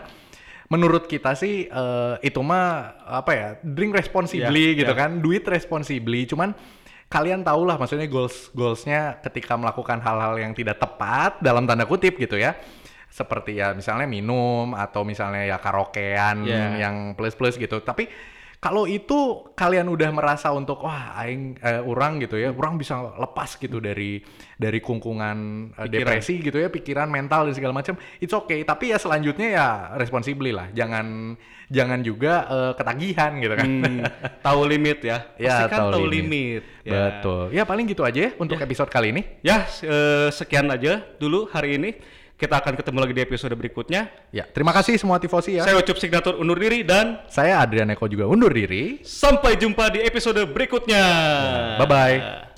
Speaker 4: menurut kita sih eh, itu mah apa ya drink responsibly
Speaker 5: Iya,
Speaker 4: gitu
Speaker 5: iya.
Speaker 4: kan, duit responsibly. Cuman kalian tahulah maksudnya goals goalsnya ketika melakukan hal-hal yang tidak tepat dalam tanda kutip gitu ya. Seperti ya misalnya minum atau misalnya ya karaokean
Speaker 5: Iya.
Speaker 4: yang plus-plus gitu. Tapi kalau itu kalian udah merasa untuk wah aing eh, orang gitu ya, orang bisa lepas gitu dari dari kungkungan
Speaker 5: Pikiran.
Speaker 4: depresi gitu ya, pikiran mental dan segala macam. It's okay, tapi ya selanjutnya ya responsibly lah. Jangan jangan juga eh, ketagihan gitu kan.
Speaker 5: Hmm, *laughs* tahu limit ya.
Speaker 4: Ya,
Speaker 5: Pastikan
Speaker 4: tahu
Speaker 5: tahu
Speaker 4: limit.
Speaker 5: limit. Ya.
Speaker 4: Betul. Ya paling gitu aja ya untuk episode kali ini.
Speaker 5: Ya, eh, sekian aja dulu hari ini. Kita akan ketemu lagi di episode berikutnya.
Speaker 4: Ya, terima kasih semua tifosi ya.
Speaker 5: Saya Ucup Signatur undur diri dan
Speaker 4: Saya Adrian Eko juga undur diri.
Speaker 5: sampai jumpa di episode berikutnya.
Speaker 4: Bye-bye.